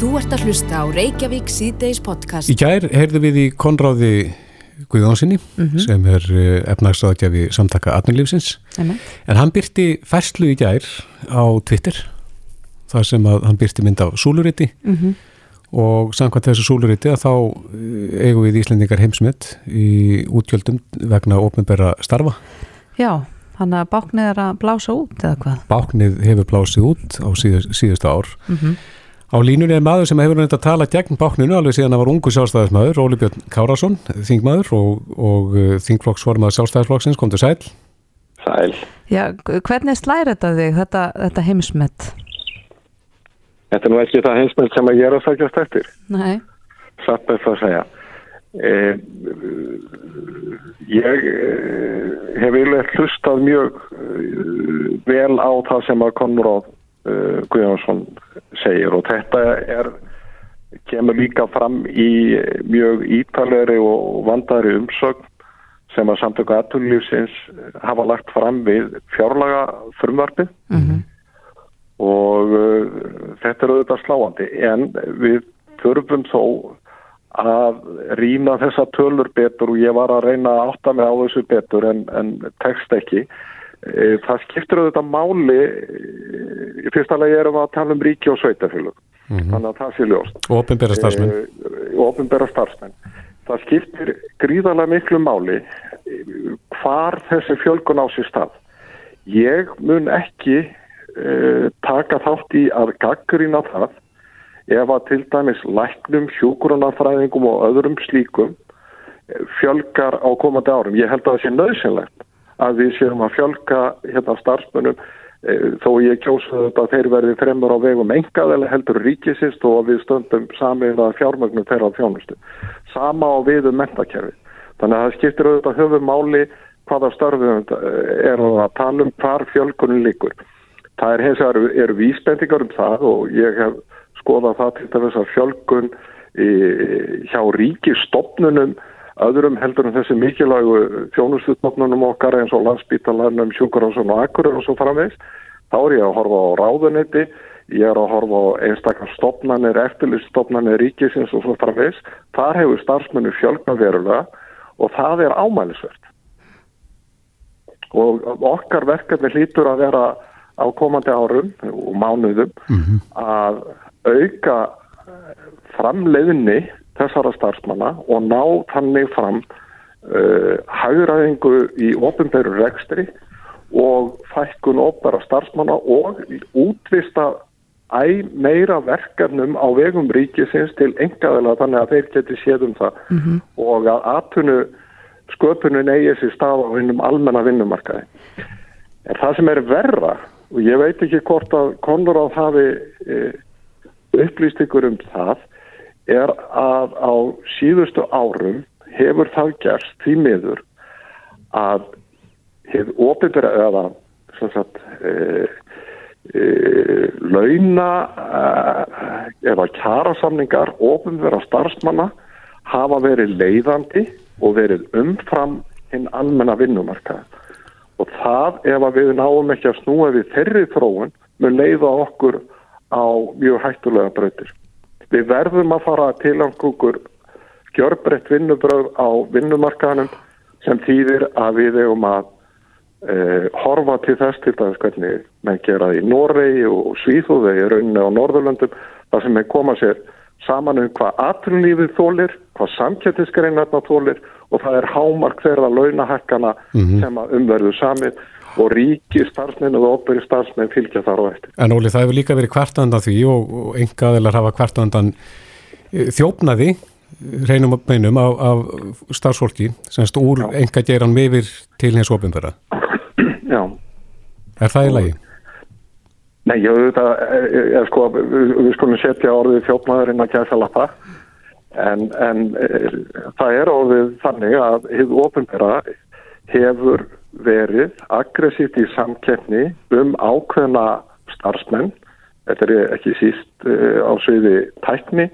Þú ert að hlusta á Reykjavík síðdeis podcast. Í gær heyrðu við í Konráði Guðjónssoni sem er efnagsraðgjafi samtaka atvinnlífsins Amen. en hann byrti fæslu í gær á Twitter þar sem hann byrti mynd af súluriti Mhm. og samkvæmt þessu súluriti að þá eh, eigum við Íslendingar heimsmet í útgjöldum vegna ofnbæra starfa. Já, hann að báknið er að blása út eða hvað? Báknið hefur blásið út á síðust, síðustu ár. Mm Á línunni er maður sem hefur nefnt að tala gegn bákninu alveg síðan að var ungu sjálfstæðismæður, Óli Björn Kárasson, þingmaður og, og uh, þingflokksformað sjálfstæðisflokksins, kom til sæl. Sæl. Já, hvernig slæri þetta þig, þetta, þetta heimsmet? Þetta er nú ekki það heimsmynd sem að ég er að sækjast eftir. Nei, Satt með það að segja. Eh, ég eh, hef eiginlega hlustað mjög eh, vel á það sem að Konráð eh, Guðjónsson segir og þetta er kemur líka fram í mjög ítalegri og vandari umsögn sem að samtöku aðtunlífsins hafa lagt fram við fjárlaga frumvarpið og uh, þetta er auðvitað sláandi en við þurfum þó að rýna þessa tölur betur og ég var að reyna að átta mig á þessu betur en, en tekst ekki. E, Það skiptir auðvitað máli, e, í fyrsta lagi erum við að tala um ríki og sveitafélug, þannig að það sé ljóst. Og ofnbæra starfsmenn. Eh, opinbera starfsmenn. Það skiptir gríðarlega miklu máli eh, hvar þessi fjölgun á sér stað. Ég mun ekki uh, taka þátt í að gaggrýna það ef að til dæmis læknum, hjúkurunafræðingum og öðrum slíkum eh, fjölgar á komandi árum. Ég held að það sé nöðsynlegt að við séum að fjölga hérna starfsmönnum eh, þó ég kjósa þetta að þeir verði fremur á vegum engaðilega heldur ríkisist og við stöndum samið að fjármögnum þeirra á þjónustu. Sama á við um mentakerfi. Þannig að það skiptir auðvitað höfum máli hvaða störfum er að tala um hvar fjölkunin líkur. Það er hins vegar eru vísbendingar um það og ég hef skoðað það til þess að fjölkun í, hjá ríkistofnunum öðrum heldur en þessi mikilvægu þjónustutofnunum okkar eins og landsbítalarnum, sjúkurhásun og akkurir og svo framvegs. Þá er ég að horfa á ráðunetti, ég er að horfa á einstakar stofnanir, eftirliststofnanir ríkisins og svo framvegs. Þar hefur starfsmennu fjölkna verulega og það er ámælisvert. Og okkar verkefni hlýtur að vera á komandi árum og mánuðum að auka framleiðinni þessara starfsmanna og ná þannig fram uh, hauræðingu í ofinbeiru rekstri og fækkun opera starfsmanna og útvista æ meira verkefnum á vegum ríkisins til engaðilega þannig að þeir geti séð um það og að atvinnu sköpunin eigi sér stað á hinnum almenna vinnumarkaði. En það sem er verra og ég veit ekki hvort að Konráð hafi e, upplýst ykkur um það er að á síðustu árum hefur það gerst því miður að hefur opinbera eða sagt e, e, launa e, eða kjarasamningar opinbera starfsmanna hafa verið leiðandi og verið umfram hinn almenna vinnumarkaði og það ef að við náum ekki að snúa við þeirri þróun mun leiða okkur á mjög hættulega brautir. Við verðum að fara til okkur gjörbreytt vinnubröð á vinnumarkaðanum sem þýðir að við eigum að e, horfa til þess til þess hvernig menn gera í Noregi og Svíþúði í rauninni á Norðurlöndum þar sem menn koma sér saman um hvað atrunlífið þólir, hvað samkjöndisgreinarna þólir og það er hámark þeirra launahakkana sem að umverðu samið og ríki starfsmenn og óbyrri starfsmenn fylgja þar á eftir. En Óli, það hefur líka verið kvartandan því og, og engaðilar hafa kvartandan þjófnaði reynum og beinum af, af starfsfólki semst úr enga geran yfir til hins ofinbæra. Já. Er það í lagi? Nei, ég auðvitað, ég, sko, við, skulum setja orðið þjófnaðurinn að gæsa lappa en, en það er orðið þannig að hið ofinbæra hefur verið aggressíft í samkeppni um ákveðna starfsmenn, þetta er ekki síst uh, á sviði tækni,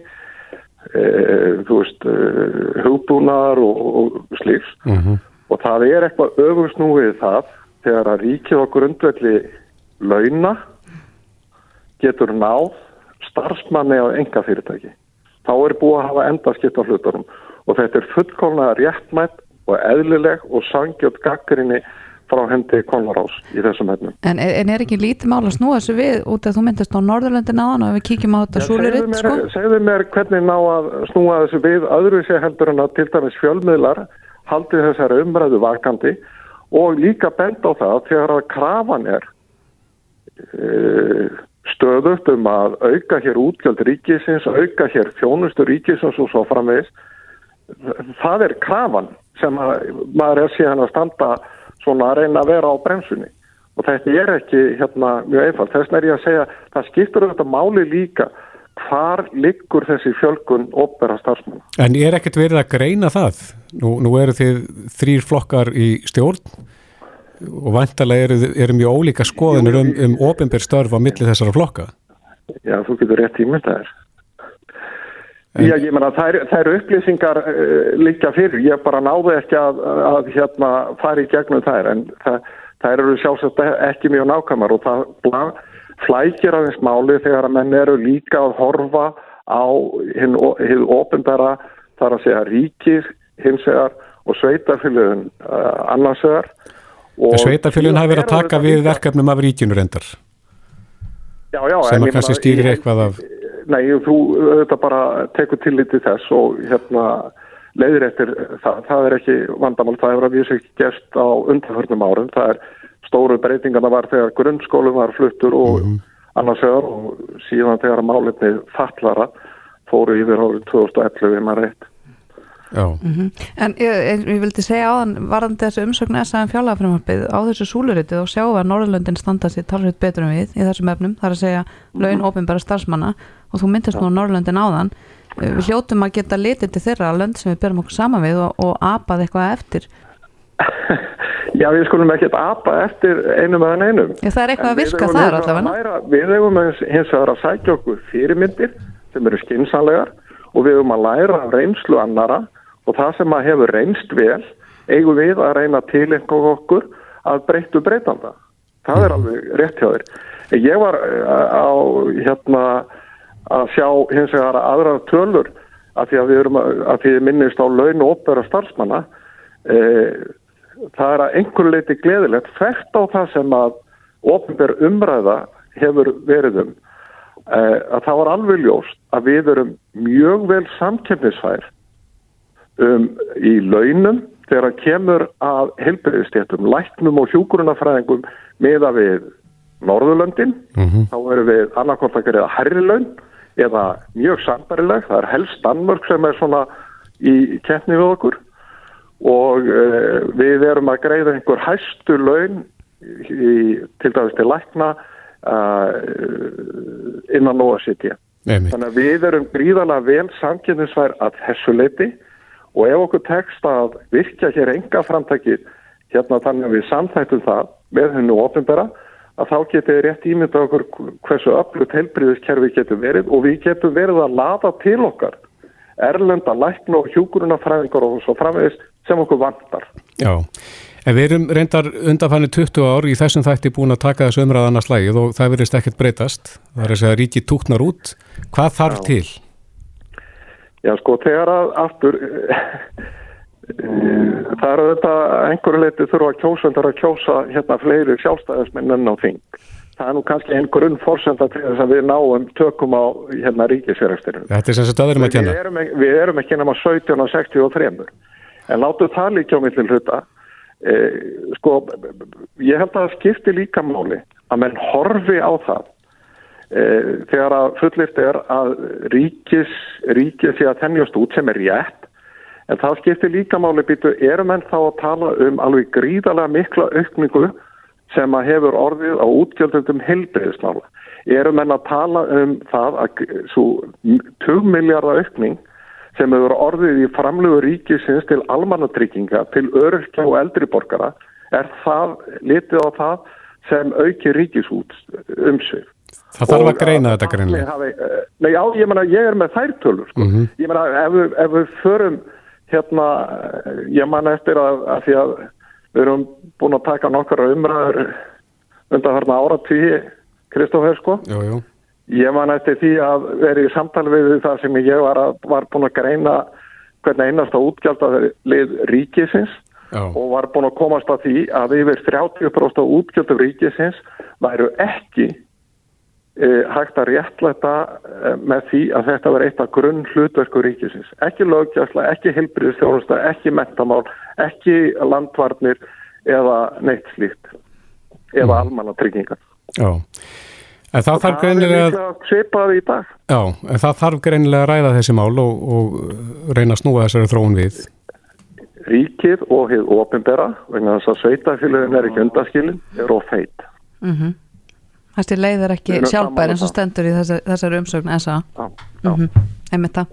uh, þú veist, uh, hugbúnar og, og slíks. Mm og það er eitthvað öfugsnúið það þegar að ríkið okkur undvelli launa getur náð starfsmanni á enga fyrirtæki. Þá er búið að hafa endaskipt á hlutunum. Og þetta er fullkomlega réttmætt og eðlileg og sangjöld gaggrinni frá hendi Konlarás í þessum hefnum. En, en er ekki lítið mál að snúa þessu við út af þú myndist á Norðurlöndin aðan og ef við kíkjum á þetta súluritt sko? Segðu mér hvernig ná að snúa þessu við öðru sé heldur en að til dæmis fjölmiðlar haldi þessari umræðu vakandi og líka bend á það þegar að krafan er e, stöðugt um að auka hér útgjöld ríkisins, auka hér fjónustu ríkisins og svo framvegis það er krafan sem að, maður er síðan að standa svona að reyna að vera á bremsunni. Og þetta er ekki hérna mjög einfalt. Þess vegna er ég að segja, það skiptur þetta máli líka hvar liggur þessi fjölgun ópera starfsmann En er ekkert verið að greina það? Nú, nú eru þið þrýr flokkar í stjórn og vantarlega eru, eru mjög ólíka skoðanir um, um ópenbér störf á milli þessara flokka. Já, þú getur rétt ímynd að þér Já, ég menna, eru er upplýsingar uh, líka fyrir, ég bara náðu ekki að, að hérna fara í gegnum þær, en það, það eru sjálfsagt ekki mjög nákvæmar og það flækir aðeins máli þegar að menn eru líka að horfa á hinn ofnbæra þar að segja ríkir hins vegar og sveitafylgjum uh, annars vegar. Sveitafylgjum hafi verið að taka við verkefnum af ríkinu reyndar, já, já, sem að kannski stýrir eitthvað af nei, þú auðvitað bara tekur tillitið þess og hérna leiðir eftir, það, það er ekki vandamál, það hefur að vísa ekki gerst á undanförnum árum, það er stóru breytingarna var þegar grunnskólum var fluttur og mm -hmm. annars öður og síðan þegar málinni fallara fóru yfir árið 2011 í maður eitt Mm -hmm. En ég, ég vildi segja áðan varðandi þessu umsöknu S.A.M. fjálagafrömmarbið á þessu súluritið og sjáu að Norðurlöndin standa sér talsveit betur en við í þessum efnum, þar að segja laun ofinbæra starfsmanna. Og þú myndist nú Norrlöndin áðan. Eh, við hljóttum að geta litið til þeirra lönd sem við berum okkur saman við og, og apað eitthvað eftir. Já, við skulum ekki apa eftir einum eða einum Já, það er eitthvað að virka þar allavega. Við hefum hins vegar að sækja okkur fyrirmyndir sem eru skinsanlegar og við hefum að læra reynslu annara og það sem að hefur reynst vel eigum við að reyna til einhver okkur að breyttu breytanda. Það er alveg rétt hjá þér. Ég var eh, á hérna að sjá hins vegar aðra tölur að því að við erum að, því minnist á laun og opera starfsmanna. E, það er að einhverju leiti gleðilegt fært á það sem að ofinber umræða hefur verið um e, að það var alveg ljóst að við erum mjög vel samkefnisfær um, í launum þegar að kemur að helbriðstéttum, læknum og hjúkurunafræðingum meða við Norðurlöndin, mm -hmm. þá erum við annarkort að gera herri laun eða mjög sambarileg, það er helst Danmörk sem er svona í keppni við okkur. Og uh, við erum að greiða einhver hæstu laun í, til dæmis til lækna uh, innan OECD. Þannig að við erum gríðalega vel samkynningsvær að þessu leiti og ef okkur tekst að virka hér enga framtæki hérna þannig að við samþættum það með hennu ofinbera að þá getur rétt ímynda okkur hversu öflut helbriðiskerfi getur verið og við getum verið að lada til okkar erlenda lækna og hjúkurunafræðingar og svo framvegist sem okkur vantar. Já, en við erum reyndar undanfæni 20 ár í þessum þætti búin að taka þessu umræðan að slægið og það verist ekkert breytast. Það er segja að ríki túknar út. Hvað þarf Já. til? Já, sko, þegar að aftur Það er þetta einhverju leiti þurfa að kjósundar að kjósa hérna fleiri sjálfstæðismenn enn á þing. Það er nú kannski einn grunn fórsenda til þess að við náum tökum á hérna ríkisverðarstirinu. Þetta er sem sagt aðeins með tjena. Við erum, ekki nema 17 og 63. En látu það líka á millin hluta. Eh, sko, ég held að það skipti líka máli að menn horfi á það eh, þegar að fullirt er að ríkis, ríkis sé að tennjast út sem er rétt En það skiptir líka máli býtu, erum enn þá að tala um alveg gríðarlega mikla aukningu sem að hefur orðið á útgjöldundum helbreyðismála. Erum enn að tala um það að svo 2 miljardar aukning sem hefur orðið í framlegu ríkisins til almannatrygginga, til öryrkja og eldriborgara, er það litið á það sem auki ríkisút um sig. Það þarf að greina þetta greinlega. Eh, nei, já, ég, mena, ég er með þærtölur. Sko. Mm -hmm. Ég meina, ef, ef við förum hérna, ég man eftir að, að því að við erum búin að taka nokkara umræður undan þarna ára tíu Kristófer sko jú, jú. Ég man eftir því að vera í samtali við það sem ég var, að, var búin að greina hvernig einasta útgjaldalið ríkisins Já. og var búin að komast að því að yfir 30% af útgjöldum ríkisins væru ekki hægt að réttlæta e, með því að þetta var eitt af grunn hlutverku ríkisins. Ekki löggjastla, ekki heilbriðstjónusta, ekki mentamál, ekki landvarnir eða neitt slíkt eða almannatryggingar. Já. En það þarf Það er greinilega, já, en það þarf greinilega að ræða þessi mál og, og reyna að snúa þessari þróun við. Ríkið og hið ofinbera, vegna þess að sveitafélagin er ekki undaskilin, er of feit. mm Þessi leið er ekki sjálfbær eins og stendur í þessari, þessari umsögn SA Já, já. mm einmitt það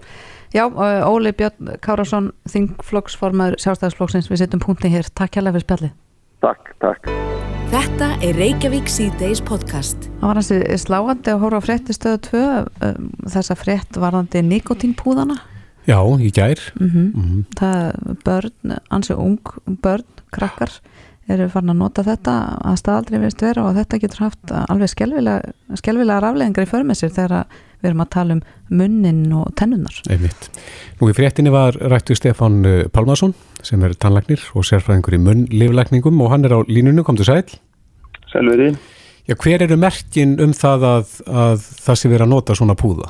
Já, uh, Óli Björn Kárásson þingflokksformaður sjálfstæðisflokksins við setjum punkti hér, takk hérlega fyrir spjallið Takk, takk. Þetta er Reykjavík C-Days podcast. Það var hansi sláandi að horfa á fréttistöðu 2 um, þessa frétt varðandi nikotínpúðana Já, í gær. mm Mm. það börn, ansi ung börn, krakkar eru farin að nota þetta að staðaldri veist vera og þetta getur haft alveg skelvilega, skelvilega rafleðingar í förmið sér þegar við erum að tala um munnin og tennunnar Einmitt. Nú í fréttinni var rættu Stefán uh, Pálmarsson sem er tannlagnir og sérfræðingur í munnliflækningum og hann er á línunum, komdu sæl. Selveri. Já, hver eru merkin um það að, að það sé verið að nota svona púða?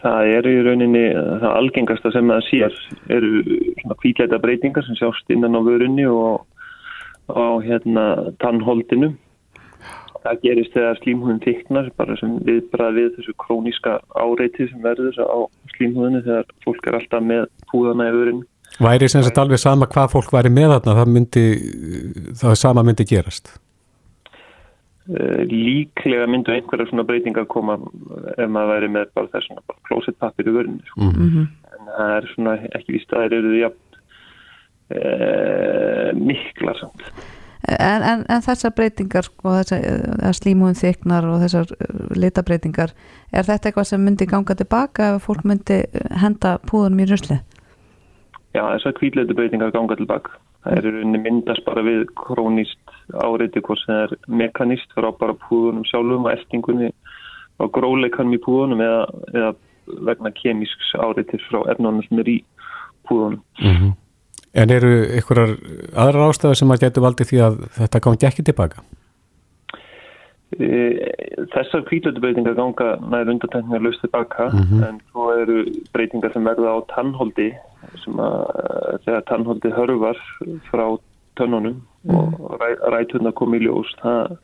Það eru í rauninni það algengasta sem það sér eru svona hvítleita breytingar sem sjást innan á vörunni og á hérna tannholdinu. Það gerist þegar slímhúðin þyknar bara sem viðbrað við þessu króníska áreiti sem verður á slímhúðinu þegar fólk er alltaf með púðana í vörunni. Væri sem sagt alveg sama hvað fólk væri með þarna, það myndi, það sama myndi gerast. Uh, líklega myndu einhverja svona breytingar koma ef maður væri með bara þessuna klósettpappir í vörunni. Sko. Mm. mm en það er svona ekki víst að það eru því jafn e, mikla samt. en, en, en þessar breytingar sko, þessar, að slímúðin þyknar og þessar uh, litabbreytingar er þetta eitthvað sem myndi ganga tilbaka ef fólk myndi uh, henda púðunum í rusli? Já, þessar hvítleitu breytingar ganga tilbaka. Það er í rauninni myndast bara við krónist áreiti hvort sem er mekanist frá bara púðunum sjálfum og eltingunni og gróleikanum í púðunum eða, eða vegna kemísks áreitir frá efnunum sem er í púðunum. -hmm. En eru einhverjar aðrar ástæður sem að getur valdið því að þetta gangi ekki tilbaka? E, Þessar hvítleitu breytingar ganga nær undantekningar laust tilbaka Mhm. en svo eru breytingar sem verða á tannholdi sem að þegar tannholdi hörfar frá tönnunum og ræ, ræturna kom í ljós það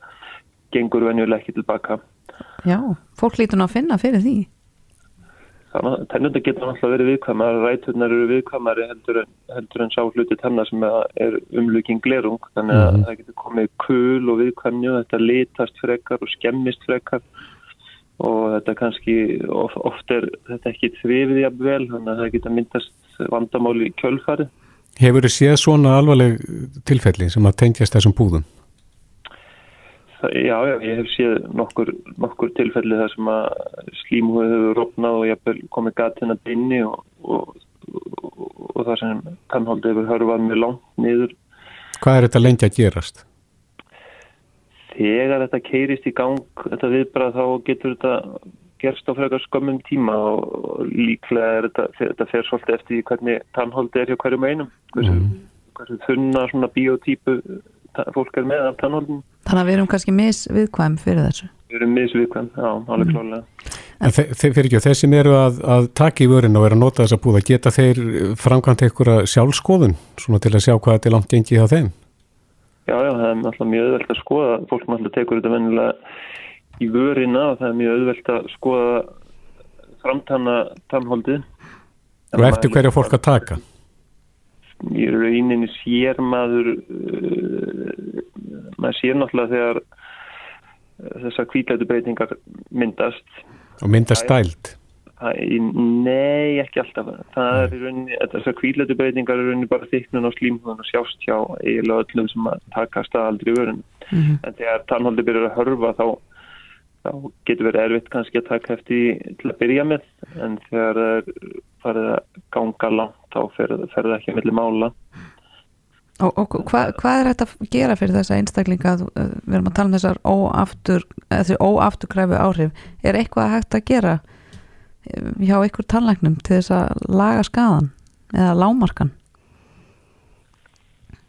gengur venjulega ekki tilbaka Já, fólk lítur nú að finna fyrir því þannig að tennunda getur náttúrulega verið viðkvæmar ræturnar eru viðkvæmari heldur en, heldur en sá hluti tennar sem er umlökin glerung þannig að Mhm. það getur komið kul og viðkvæmni og þetta litast frekar og skemmist frekar og þetta kannski of, oft er þetta ekki þrifið jafnvel þannig að það getur myndast vandamál í kjölfari Hefur þið séð svona alvarleg tilfelli sem að tengjast þessum púðum? Já, já, ég hef séð nokkur, nokkur tilfelli þar sem að slímhúið hefur rofnað og jafnvel komið gatina inni og, og, og, og það sem tannholdi hefur hörfað mjög langt niður. Hvað er þetta lengi að gerast? Þegar þetta keirist í gang, þetta viðbrað, þá getur þetta gerst á frekar skömmum tíma og, líklega er þetta, þetta fer svolítið eftir hvernig tannholdi er hjá hverjum einum. Hversu, hversu þunna svona biotípu ta- fólk er með af tannholdinu. Þannig að við erum kannski misviðkvæm fyrir þessu Við erum misviðkvæm, já, alveg klálega. En þe þe fyrir ekki, þeir sem eru að, að taka í vörinu og eru að nota þessa púða, geta þeir framkvæmt einhverja sjálfskoðun svona til að sjá hvað þetta er langt gengið á þeim? Já, já, það er náttúrulega mjög auðvelt að skoða. Fólk náttúrulega tekur þetta vennilega í vörina og það er mjög auðvelt að skoða framtanna tannholdið. Og eftir hverja fólk að taka? Í rauninni sér maður, uh, maður sér náttúrulega þegar uh, þessar hvítlætu breytingar myndast. Og mynda stælt? Það, í- nei, ekki alltaf. Það er í rauninni, þessar hvítlætu breytingar er í rauninni bara þyknun á slímhúðun og sjást hjá eiginlega öllum sem að taka staðaldri í vörunum. Mhm. en þegar tannholdi byrjar að hörfa þá, þá getur verið erfitt kannski að taka eftir til að byrja með en þegar það er farið að ganga langt þá fer, fer það ekki að milli mála. Og, og hva, hvað er þetta að gera fyrir þessa einstaklinga að við erum að tala um þessar óaftur, óafturkræfu áhrif? Er eitthvað hægt að gera eh, hjá ykkur tannlæknum til þess að laga skadan eða lámarkan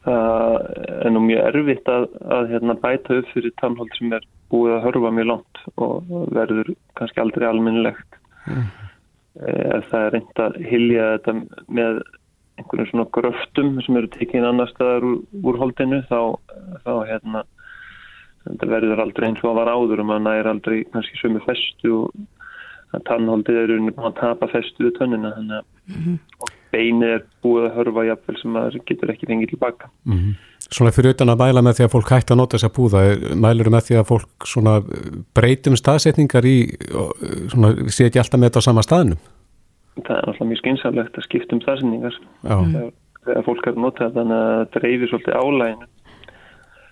Það er nú mjög erfitt að, að hérna, bæta upp fyrir tannhold sem er búið að hörfa mjög langt og verður kannski aldrei alminnilegt mm. ef það er reynd að hilja þetta með einhverjum svona gröftum sem eru tekinn annar staðar úr, úr holdinu þá, þá hérna þetta verður aldrei eins og að vara áður og maður næri aldrei kannski sömu festu og tannholdið er unni að tapa festu við tönnina þannig að mm -hmm. Beinið er búið að hörfa jafnvel sem maður getur ekki fengið tilbaka mm -hmm. Svona fyrir utan að mæla með því að fólk hægt að nota þess að búða, mælur með því að fólk svona breytum staðsetningar í, svona setja alltaf með þetta á sama staðnum? Það er alltaf mjög skynsalegt að skipta um staðsetningar þegar, fólk er að nota þannig að dreifir svolítið álæginu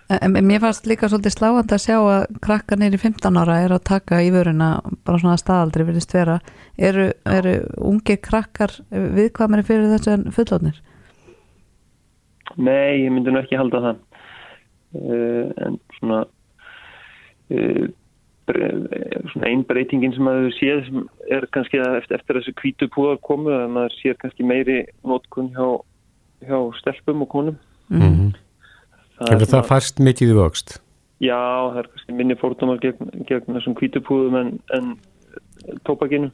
En mér fannst líka svolítið sláand að sjá að krakkar neyri 15 ára er að taka í vöruna bara svona staðaldri vilist vera. Eru, eru ungir krakkar viðkvæmari fyrir þessu en fullónir? Nei, ég myndi nú ekki halda það. Uh, en svona, uh, svona einn breytingin sem maður séð sem er kannski eftir, eftir þessu kvítu púðar komu að maður séð kannski meiri nótkunn hjá, hjá stelpum og konum. Mm Hefur það færst mikið í vöxt? Já, það er kannski minni fórtumar gegn, gegn þessum kvítupúðum en, en tópakinu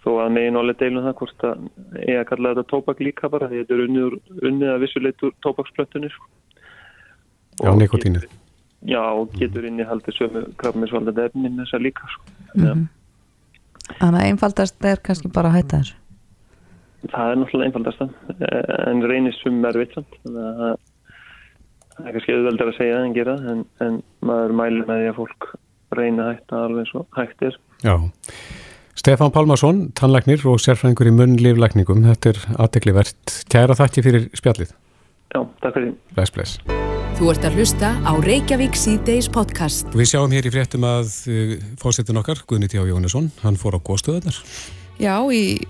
þó að megin álega deilum það hvort að ég að kalla þetta tópak líka bara því þetta er unnið, unnið að vissuleitur tópaksplöttunir Já, nikotínu Já, og getur inn í haldið sömu krafmiðsvaldandi efnin þessar líka sko. mm -hmm. Þannig að einfaldast er kannski bara að hætta þessu Það er náttúrulega einfaldast en reynist um erfitt þannig að það er kannski auðveldar að segja það en gera en, en maður mælir með því að fólk reyna hætta alveg svo hægt er. Já, Stefán Pálmarsson tannlæknir og sérfræðingur í munnlíflækningum þetta er aðdeglivert Kæra þakki fyrir spjallið. Já, takk fyrir. Bless, bless. Þú ert að hlusta á Reykjavík C-Days podcast. Við sjáum hér í fréttum að uh, fórsetin okkar, Guðni T. Jónesson hann fór á góðstöðunar Já, í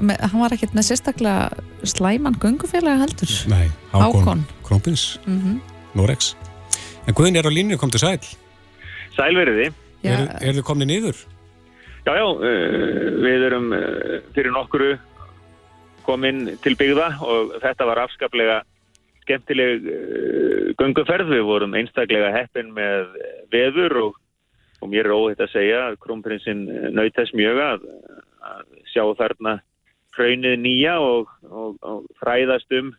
með, hann var ekkert með sérstaklega slæman gungufélaga heldur. Nei, Hákon Krómpins, mm -hmm. Norex En Guðin er á línu, kom til sæl Sælveriði Er, er þið komni nýður? Já, já, uh, við erum uh, fyrir nokkuru komin til byggða og þetta var afskaplega skemmtileg uh, gunguferð, við vorum einstaklega heppin með veður og, og mér er óhitt að segja að krómprinsinn nautast mjög að, að sjá þarna hraunið nýja og, og, og fræðast um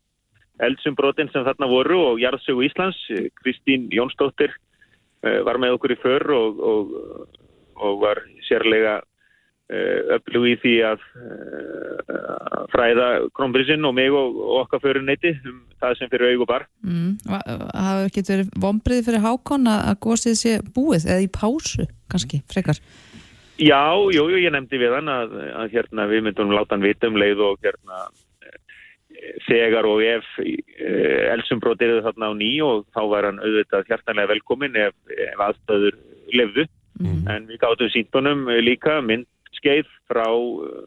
eldsumbrotin sem þarna voru og Jarðsögu Íslands, Kristín Jónsdóttir uh, var með okkur í för og, og var sérlega uh, öflug í því að uh, fræða krónbrísinn og mig og okkar föruneyti um það sem fyrir augu bar. Mm, það getur verið vonbrið fyrir hákon að gósið sé búið eða í pásu kannski, frekar? Já, jú, jú, ég nefndi við hann að, að hérna, við myndum láta hann vita um leið og hérna, þegar og ef eh, elsumbrót eru þarna á ný og þá var hann auðvitað hjartanlega velkomin ef, ef aðstöður lefðu. Mm. En við gáttum síntunum líka myndskeið frá uh,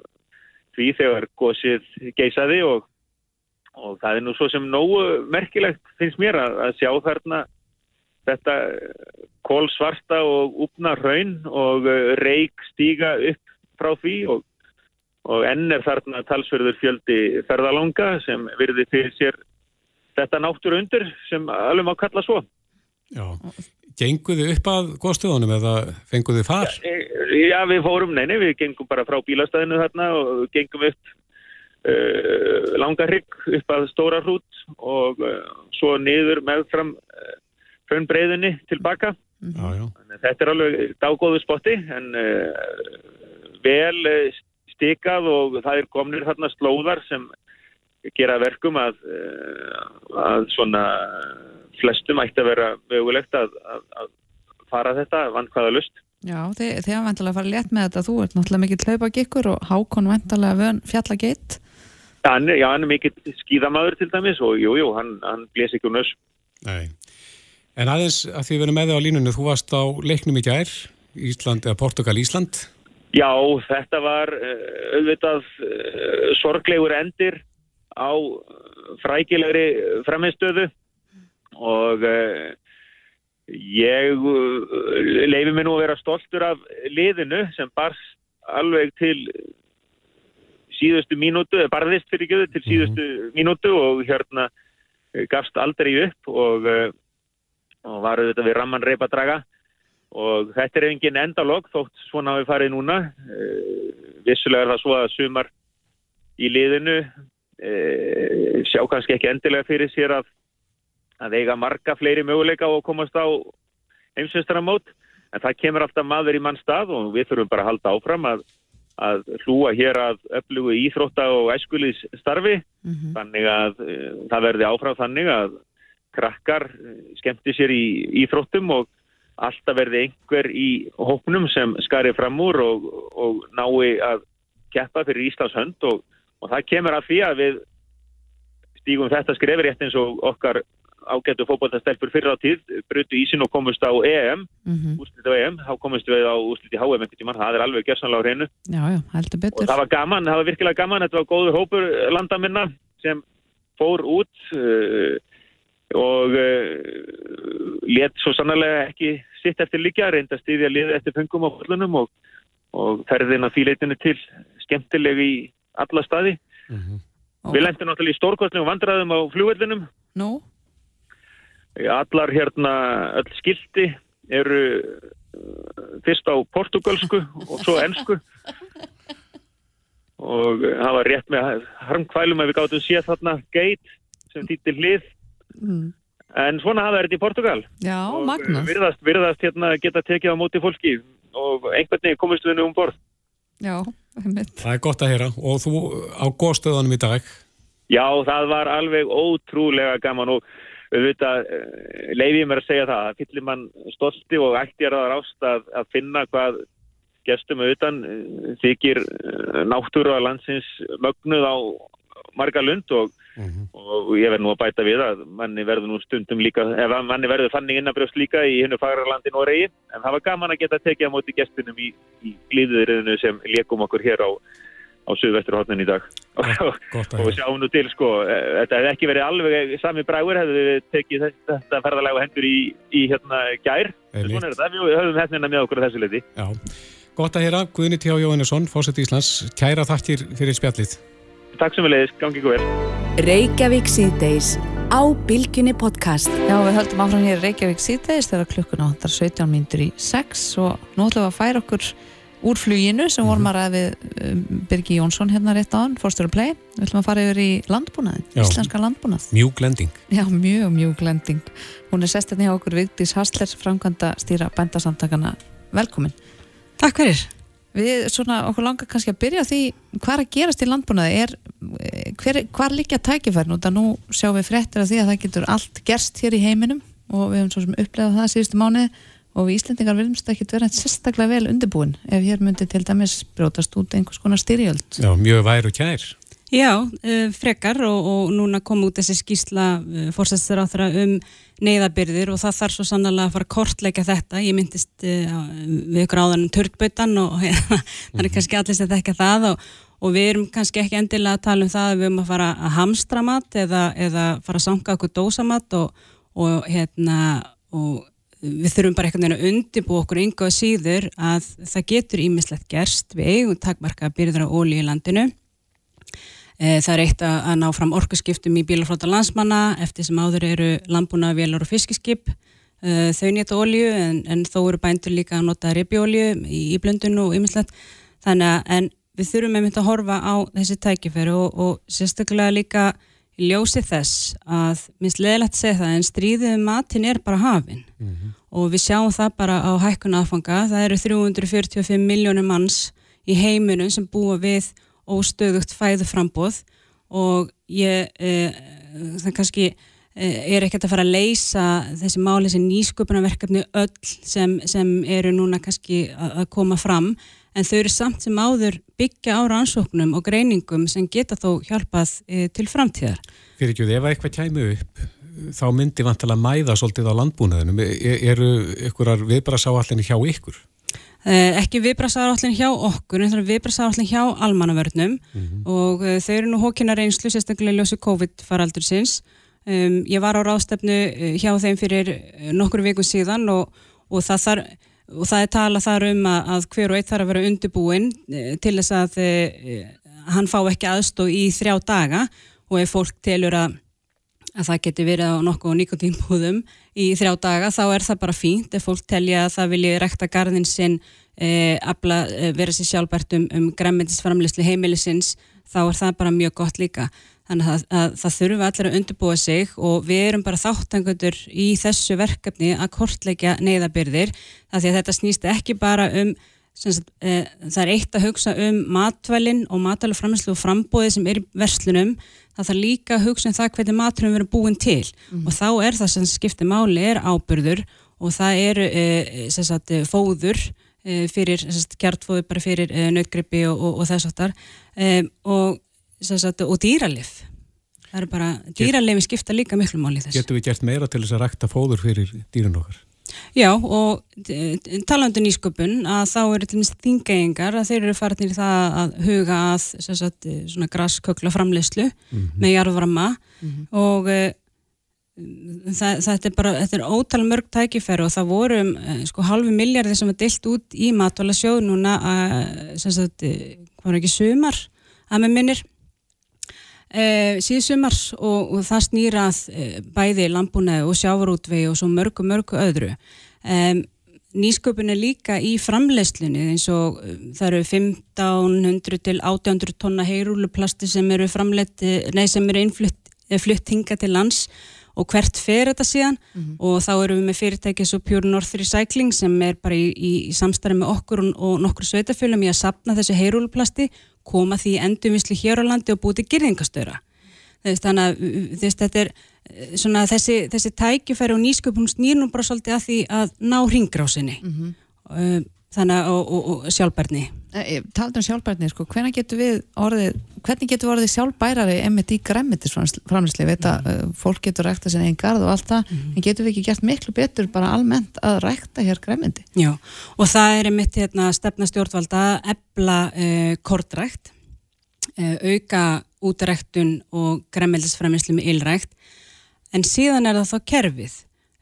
því þegar gósið geysaði og, og það er nú svo sem nógu merkilegt finnst mér að, að sjá þarna þetta kólsvarta og úpna raun og uh, reik stíga upp frá því og, og enn er þarna talsverður fjöldi ferðalanga sem virði fyrir sér þetta náttur undir sem alveg má kalla svo. Já, genguðu upp að góðstöðunum eða fenguðu far? Já, e, já, við fórum, neini, við gengum bara frá bílastæðinu þarna og gengum upp uh, langa hrygg upp að stóra hrút og uh, svo niður með fram uh, hraunbreiðinni tilbaka. Já, já. Þetta er alveg dágóðu spotti en uh, vel uh, stikað og það er komnir þarna slóðar sem gera verkum að, uh, að svona flestum ætti að vera mögulegt að, að, að fara þetta vann hvaða lust. Já, þið, þið hafa vantilega að fara létt með þetta. Þú ert náttúrulega mikill hlaupagikkur og hákon vantilega fjallageitt. Já, hann er mikill skýðamadur til dæmis og jújú, jú, hann, hann blés ekki um nöss. Nei. En aðeins að því við erum með þig á línunni, þú varst á leiknum í gær, Ísland eða Portugal-Ísland. Já, þetta var uh, auðvitað uh, sorglegur endir á frækilegri framinstöðu og uh, ég leifi mér nú að vera stoltur af liðinu sem barst alveg til síðustu mínútu, barðist fyrir göðu til síðustu mm -hmm. mínútu og hérna gafst aldrei upp og, og var auðvitað við ramman reypa draga og þetta er engin endalog þótt svona við farið núna. Vissulega er það svo að sumar í liðinu e, sjá kannski ekki endilega fyrir sér að, að eiga marga fleiri möguleika og komast á heimsveistaramót en það kemur alltaf maður í mann stað og við þurfum bara að halda áfram að, að hlúa hér að öflugu íþrótta og æskulis starfi mm -hmm. þannig að e, það verði áfram þannig að krakkar skemmti sér í íþróttum og alltaf verði einhver í hóknum sem skari fram úr og, og nái að keppa fyrir Íslands hönd og og það kemur af því að við stígum þetta skrefur rétt eins og okkar ágættu fókbóltastelpur fyrir á tíð, brutu ísin og komust á EM, mm -hmm. úrslit á EM þá komust við á úrslit í HM ekkert í mann það er alveg gerðsanlega á hreinu og það var gaman, það var virkilega gaman þetta var góður hópur landaminna sem fór út uh, og uh, let svo sannlega ekki sitt eftir líka, reynda stíðja lið eftir pungum á fólunum og, og ferðina því leitinu til skemmtilegi í alla staði. Mm -hmm. Við lendum náttúrulega í stórkostnum og vandraðum á fljóvellinum. Nú? Allar hérna, öll skildi eru uh, fyrst á portugalsku og svo ennsku. Og það var rétt með harmkvælum að við gáttum séð þarna geit sem týttir hlið. Mm. En svona hafa þetta í Portugal. Já, magnast. Virðast, virðast hérna geta tekið á móti fólki og einhvern veginn komist við nú um borð. Já, einmitt. Það er gott að heyra og þú á góðstöðunum í dag? Já, það var alveg ótrúlega gaman og auðvitað eh, leiðið mér að segja það að fyllir mann stolti og ætti að rást að, að finna hvað gestum auðvitaðn eh, þykir eh, náttúru að landsins mögnuð á marga lund og, mm -hmm. og ég verð nú að bæta við að manni verður nú stundum líka, ef manni verður fannig innabrjóst líka í hennu fagrarlandin og reyði, en það var gaman að geta tekið á móti gestunum í, í glíðurinu sem leikum okkur hér á á Suðvesturhóttnin í dag. Gott, og við sjáum nú til sko þetta hefði ekki verið alveg sami brægur hefði við tekið þetta ferðalega hendur í, í hérna gær. Er þetta, við höfum hérna með okkur þessu leiti Já, gott að heyra. Guðni T. Jóhannesson, Fósett Íslands. Kæra þaktir fyrir spjallið Takk sem við leiðis, gangi ykkur vel. Reykjavík síðdeis á Bilginni podcast. Já, við höldum áfram hér Reykjavík síðdeis þegar klukkuna áttar 17 mínutur í 6 og nú ætlum við að færa okkur úr fluginu sem vorum að ræði um, Birgi Jónsson hérna rétt á hann, Forstur og Play. Við ætlum að fara yfir í landbúnaðin, Já, íslenska landbúnað. Mjúk lending. Já, mjög mjúk lending. Hún er sestinni á okkur Vigdís Hasler, framkvæmda stýra bændasamtakana. Velkomin. Takk fyrir. Við svona okkur langar kannski að byrja því hvað er að gerast í landbúnaði er hver, hvar líka tækifærn og það nú sjáum við fréttir af því að það getur allt gerst hér í heiminum og við höfum svo sem upplegað það síðustu mánuði og við Íslendingar viljumst ekki vera sérstaklega vel undirbúin ef hér myndi til dæmis brótast út einhvers konar styrjöld. Já, mjög væru kær. Já, uh, frekar og, og núna kom út þessi skýrsla uh, fórsættistur á þeirra um neyðabyrðir og það þarf svo sannlega að fara að kortleika þetta. Ég myndist uh, við ykkur áðan um törkbötan og ja, það er kannski allir sem þekka það og, og við erum kannski ekki endilega að tala um það að við erum að fara að hamstra mat eða, eða fara að sanga okkur dósamat og, og hérna og við þurfum bara einhvern veginn að undibú okkur yngu og síður að það getur ímislegt gerst. Við eigum takmarka byrður á óli í landinu. Eh, það er eitt að, ná fram orkuskiptum í bílaflóta landsmanna eftir sem áður eru landbúna, vélar og fiskiskip. Eh, þau nýta ólju en, en þó eru bændur líka að nota ribjólju í, í blöndun og ymislegt. Þannig að en við þurfum einmitt að horfa á þessi tækifæri og, og sérstaklega líka ljósi þess að minnst leðilegt segja það en stríðið um matin er bara hafinn mm -hmm. og við sjáum það bara á hækkuna aðfanga. Það eru 345 miljónum manns í heiminum sem búa við óstöðugt fæðu frambóð og ég, e, það kannski e, er ekkert að fara að leysa þessi máli, þessi nýsköpunarverkefni öll sem, sem eru núna kannski að, koma fram en þau eru samt sem áður byggja á rannsóknum og greiningum sem geta þó hjálpað e, til framtíðar. Fyrir ekki, ef eitthvað kæmu upp þá myndi vantilega mæða svolítið á landbúnaðinum. E, eru ykkurar viðbrasa á allinni hjá ykkur? Uh, ekki viðbrasaðarállin hjá okkur en það er viðbrasaðarállin hjá almannavörnum. Mhm. og uh, þau eru nú hókina reynslu sérstaklega ljósi COVID-faraldur sinns um, ég var á ráðstefnu uh, hjá þeim fyrir nokkur vikum síðan og, og, það, þar, og það er tala þar um að, að hver og eitt þarf að vera undirbúinn uh, til þess að hann fá ekki aðstóð í þrjá daga. Og ef fólk telur að að það geti verið á nokkuð nikotínbúðum í þrjá daga, þá er það bara fínt ef fólk telja að það vilji rekta garðin sinn, e, abla, e, vera sér sjálfbært um, um græmyndisframlislu heimilisins, þá er það bara mjög gott líka. Þannig að, að það þurfum allir að undirbúa sig og við erum bara þáttangundur í þessu verkefni að kortleikja neyðabyrðir, því að þetta snýst ekki bara um Sagt, e, það er eitt að hugsa um matvælinn og matvæluframislu og frambóði sem er í verslunum það þarf líka að hugsa um það hvernig maturum verður búin til og þá er það sem skiptir máli er ábyrður og það eru e, sagt, fóður e, fyrir kjartfóður bara fyrir e, nautgrippi og, og, og þess aftar og, sagt, og dýralif það eru bara, dýralifi skipta líka miklu máli þess. Getur við gert meira til þess að rækta fóður fyrir dýrun okkar? Já og talandu nýsköpun að þá eru til dæmis þingægingar að þeir eru farinir það að huga að sagt, svona graskökla framleyslu mm -hmm. með jarðvarma mm -hmm. og uh, það, þetta er bara, þetta er ótal mörg tækifæri og það voru um, sko halvu miljardi sem var dilt út í matvala sjóð núna að, sem sagt, hvað var ekki sumar að með minnir Uh, síðu sumars og, og það snýrað uh, bæði landbúnaði og sjávarútvegi og svo mörgu mörgu öðru. Um, nýsköpun er líka í framleiðslunni eins og um, það eru 1500 til 1800 tonna heyrúluplasti sem eru sem eru innflutt flutt hinga til lands og hvert fer þetta síðan mm -hmm. og þá eru við með fyrirtæki svo Pure North Recycling sem er bara í, í, í samstarfi með okkur og, og nokkur sveitafölum í að sapna þessu heyrúluplasti koma því endurvislu hér á landi og búið til gerðingastöra. Þannig að þess, þetta er svona þessi, þessi tækifæri og nýsköpun snýr nú bara svolítið að því að ná ringrásinni mm -hmm. Þannig að og, og, og sjálfbærni. Taldur um sjálfbærni, sko, hvernig getur við orðið, hvernig getur við orðið sjálfbærari emitt í græmitisframlisli, veit að mm fólk getur rækta sinni einn garð og allt það, mm en getur við ekki gert miklu betur bara almennt að rækta hér græmiti? Já, og það er emitt hérna, stefna stjórnvalda ebla uh, kortrækt, uh, auka útræktun og græmildisframlisli með ylrækt, en síðan er það þá kerfið.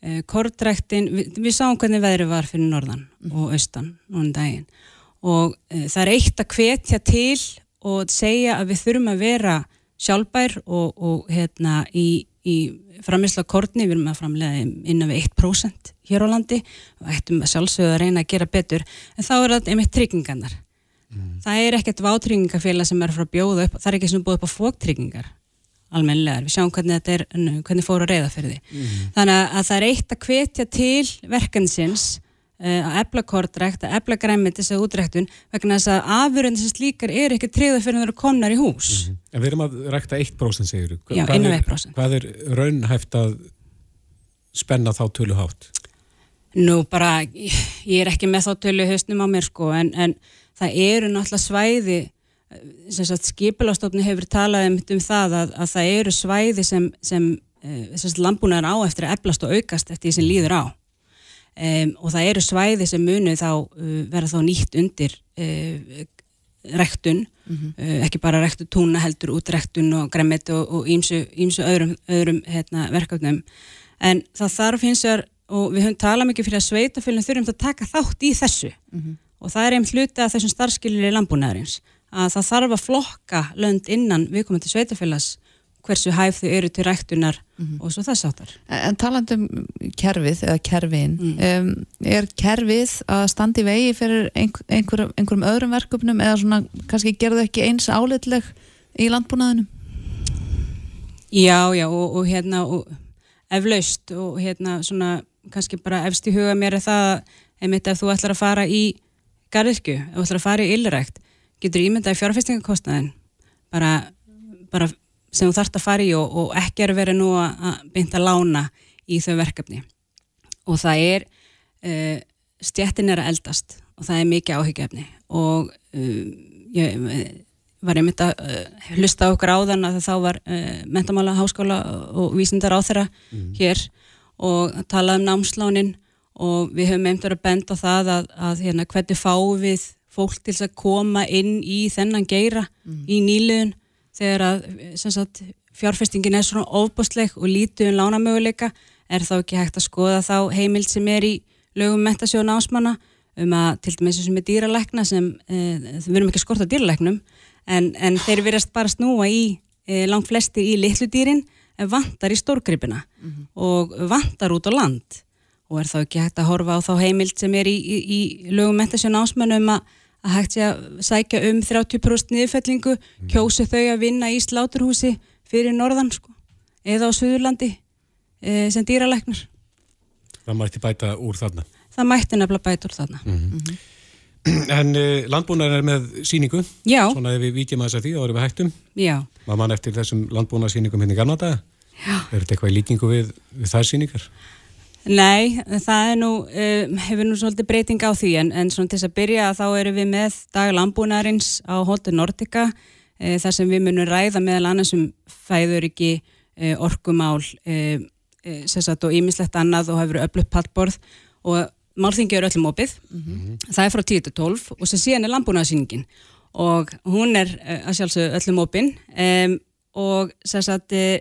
Uh, kortræktin, við, við sáum hvernig veðri var fyrir norðan og austan núna daginn. Og e, það er eitt að hvetja til og segja að við þurfum að vera sjálfbær og, og hérna í, í framisla kortni, við erum að framlega innan við 1% hér á landi og ættum að sjálfsögða að reyna að gera betur. En þá er það einmitt tryggingarnar. Mm. það er ekkert vátryggingarfélag sem er frá bjóða upp, það er ekki sem búið upp á fóktryggingar almennilegar, við sjáum hvernig þetta er hvernig fóru að reyða fyrir því mm. þannig að það er eitt að hvetja til verkansins að efla kortrækt, að efla græmitis að útræktun vegna þess að afurinn sem slíkar er ekki treyða fyrir að það eru konar í hús mm. En við erum að rækta 1% segjur Já, innan 1% Hvað er raunhæft að spenna þá tölu hátt? Nú bara, ég er ekki með þá tölu hausnum á mér sko, en, en það eru náttúrulega svæði skipilastofni hefur talað um, um það að, að það eru svæði sem, sem, sem landbúnaðar á eftir að eflast og aukast eftir því sem líður á Um, og það eru svæði sem munu þá uh, vera þá nýtt undir uh, rektun mm -hmm. ekki bara rektu túna heldur út rektun og gremmit og ímsu öðrum, öðrum hérna, verkefnum en það þarf hins vegar og við höfum talað mikið fyrir að sveitafélagin þurfum að taka þátt í þessu mm -hmm. og það er einn hluti af þessum starfskilir í landbúnaðarins að það þarf að flokka lönd innan viðkomandi sveitafélags hversu hæf þau eru til ræktunar mm -hmm. og svo þess áttar. En talandum kerfið eða kerfin, mm. um, er kerfið að standi vegi fyrir einhver, einhver, einhverjum öðrum verkefnum eða svona kannski gerðu ekki eins áleitleg í landbúnaðinum? Já, já og, og hérna og eflaust og hérna svona kannski bara efst í huga mér er það einmitt ef þú ætlar að fara í garðirkju, ef þú ætlar að fara í ylrækt getur ímyndað í fjárfestingakostnaðin bara, bara sem þú þarfst að fara í og, og ekki er verið nú að bynda að lána í þau verkefni og það er uh, stjættin er að eldast og það er mikið áhyggjafni og uh, ég var einmitt að uh, hlusta okkur á þann að þá var mentamála háskóla og vísindar á þeirra mm. hér og tala um námslánin og við höfum einnig verið að benda á það að, að hérna, hvernig fáum við fólk til að koma inn í þennan geira mm. í nýliðun þegar að sagt, fjárfestingin er svona ofbústleg og lítið um lánamöguleika er þá ekki hægt að skoða þá heimild sem er í lögum metasjónu ásmanna um að til dæmis sem er dýralækna sem e, við verum ekki skort á dýralæknum en, en þeir verðast bara snúa í e, langt flesti í litlu dýrin en vantar í stórgripina mm -hmm. og vantar út á land og er þá ekki hægt að horfa á þá heimild sem er í, í, í lögum metasjónu ásmanna um að að hægt sé að sækja um 30% niðurfellingu, mm. kjósi þau að vinna í sláturhúsi fyrir norðan sko, eða á Suðurlandi e, sem dýralæknar. Það mætti bæta úr þarna? Það mætti nefnilega bæta úr þarna. Mm -hmm. En e, landbúnar er með síningu? Já. Svona ef við vikjum að þess að því, þá erum við hættum. Já. Maður mann eftir þessum landbúnarsýningum hérna í Garnadaga? Já. Er þetta eitthvað í líkingu við, við þær síningar? Nei, það er nú, uh, hefur nú svolítið breyting á því en, en svona til þess að byrja þá erum við með dag landbúnaðarins á Hóttu Nordica uh, þar sem við munum ræða meðal annars um fæðuriki, uh, orkumál og ímislegt annað og hefur öflutt pallborð. Og málþingi eru öllum opið, mm -hmm. það er frá 10-12 og sem síðan er landbúnaðarsýningin. Og hún er að sjálfsögðu öllum opinn um, og sérstaklega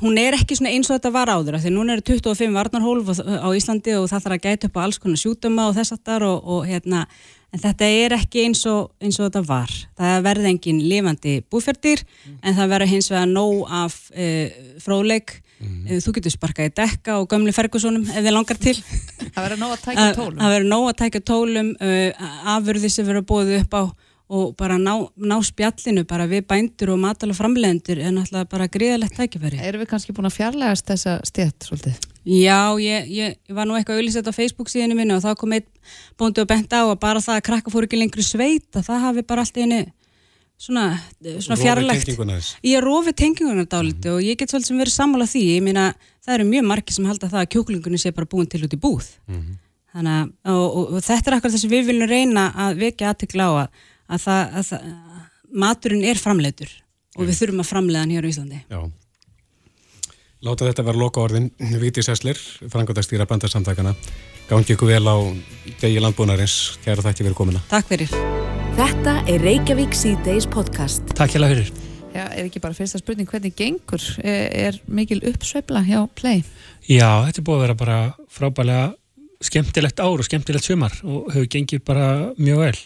hún er ekki eins og þetta var áður því núna eru 25 varnarhólf á Íslandi og það þarf að gæta upp á alls konar sjúdöma og þess aftar og, og hérna en þetta er ekki eins og, eins og þetta var. Það verði engin lifandi búferdir mm. en það verður hins vegar nóg af e, fróðleik. Mm. þú getur sparkað í dekka og gömli fergusónum ef þið langar til. Það verður nóg að tækja tólum. það verður nóg að tækja tólum e, afurði sem verður bóðið upp á og bara ná, ná spjallinu bara við bændur og matala framlegendur er náttúrulega bara gríðalegt tækifæri. Erum við kannski búin að fjarlægast þessa stjætt svolítið? Já, ég, ég, ég var nú eitthvað auðvitað á Facebook síðinu minni og þá kom einn búndi og bent á að bara það að krakka fór ekki lengri sveit að það hafi bara alltaf einu svona, svona fjarlægt. Ég er rofið tengingunar dáliti mm -hmm. og ég get svolítið sem verið sammála því, ég meina það eru mjög margi sem halda það að kjóklingunni sé bara búin til út í búð. Mm -hmm. Þannig að og, og, og þetta er akkur þess að við viljum reyna að vekja aðtikla á að að, það, að það, maturinn er framleitur og við þurfum að framleiða hann hér á Íslandi. Já. Láta þetta vera loka orðin. Víti Sessler, frangotastýra bandarsamtakana. Gangi ykkur vel á degi landbúnarins. Kæra þakki fyrir komina. Takk fyrir. Þetta er Reykjavík C-Days podcast. Takk hjá fyrir. Já, er ekki bara fyrsta spurning hvernig gengur? Er, er mikil uppsveifla hjá Play? Já, þetta er búið að vera bara frábælega skemmtilegt ár og skemmtilegt sumar og hefur gengið bara mjög vel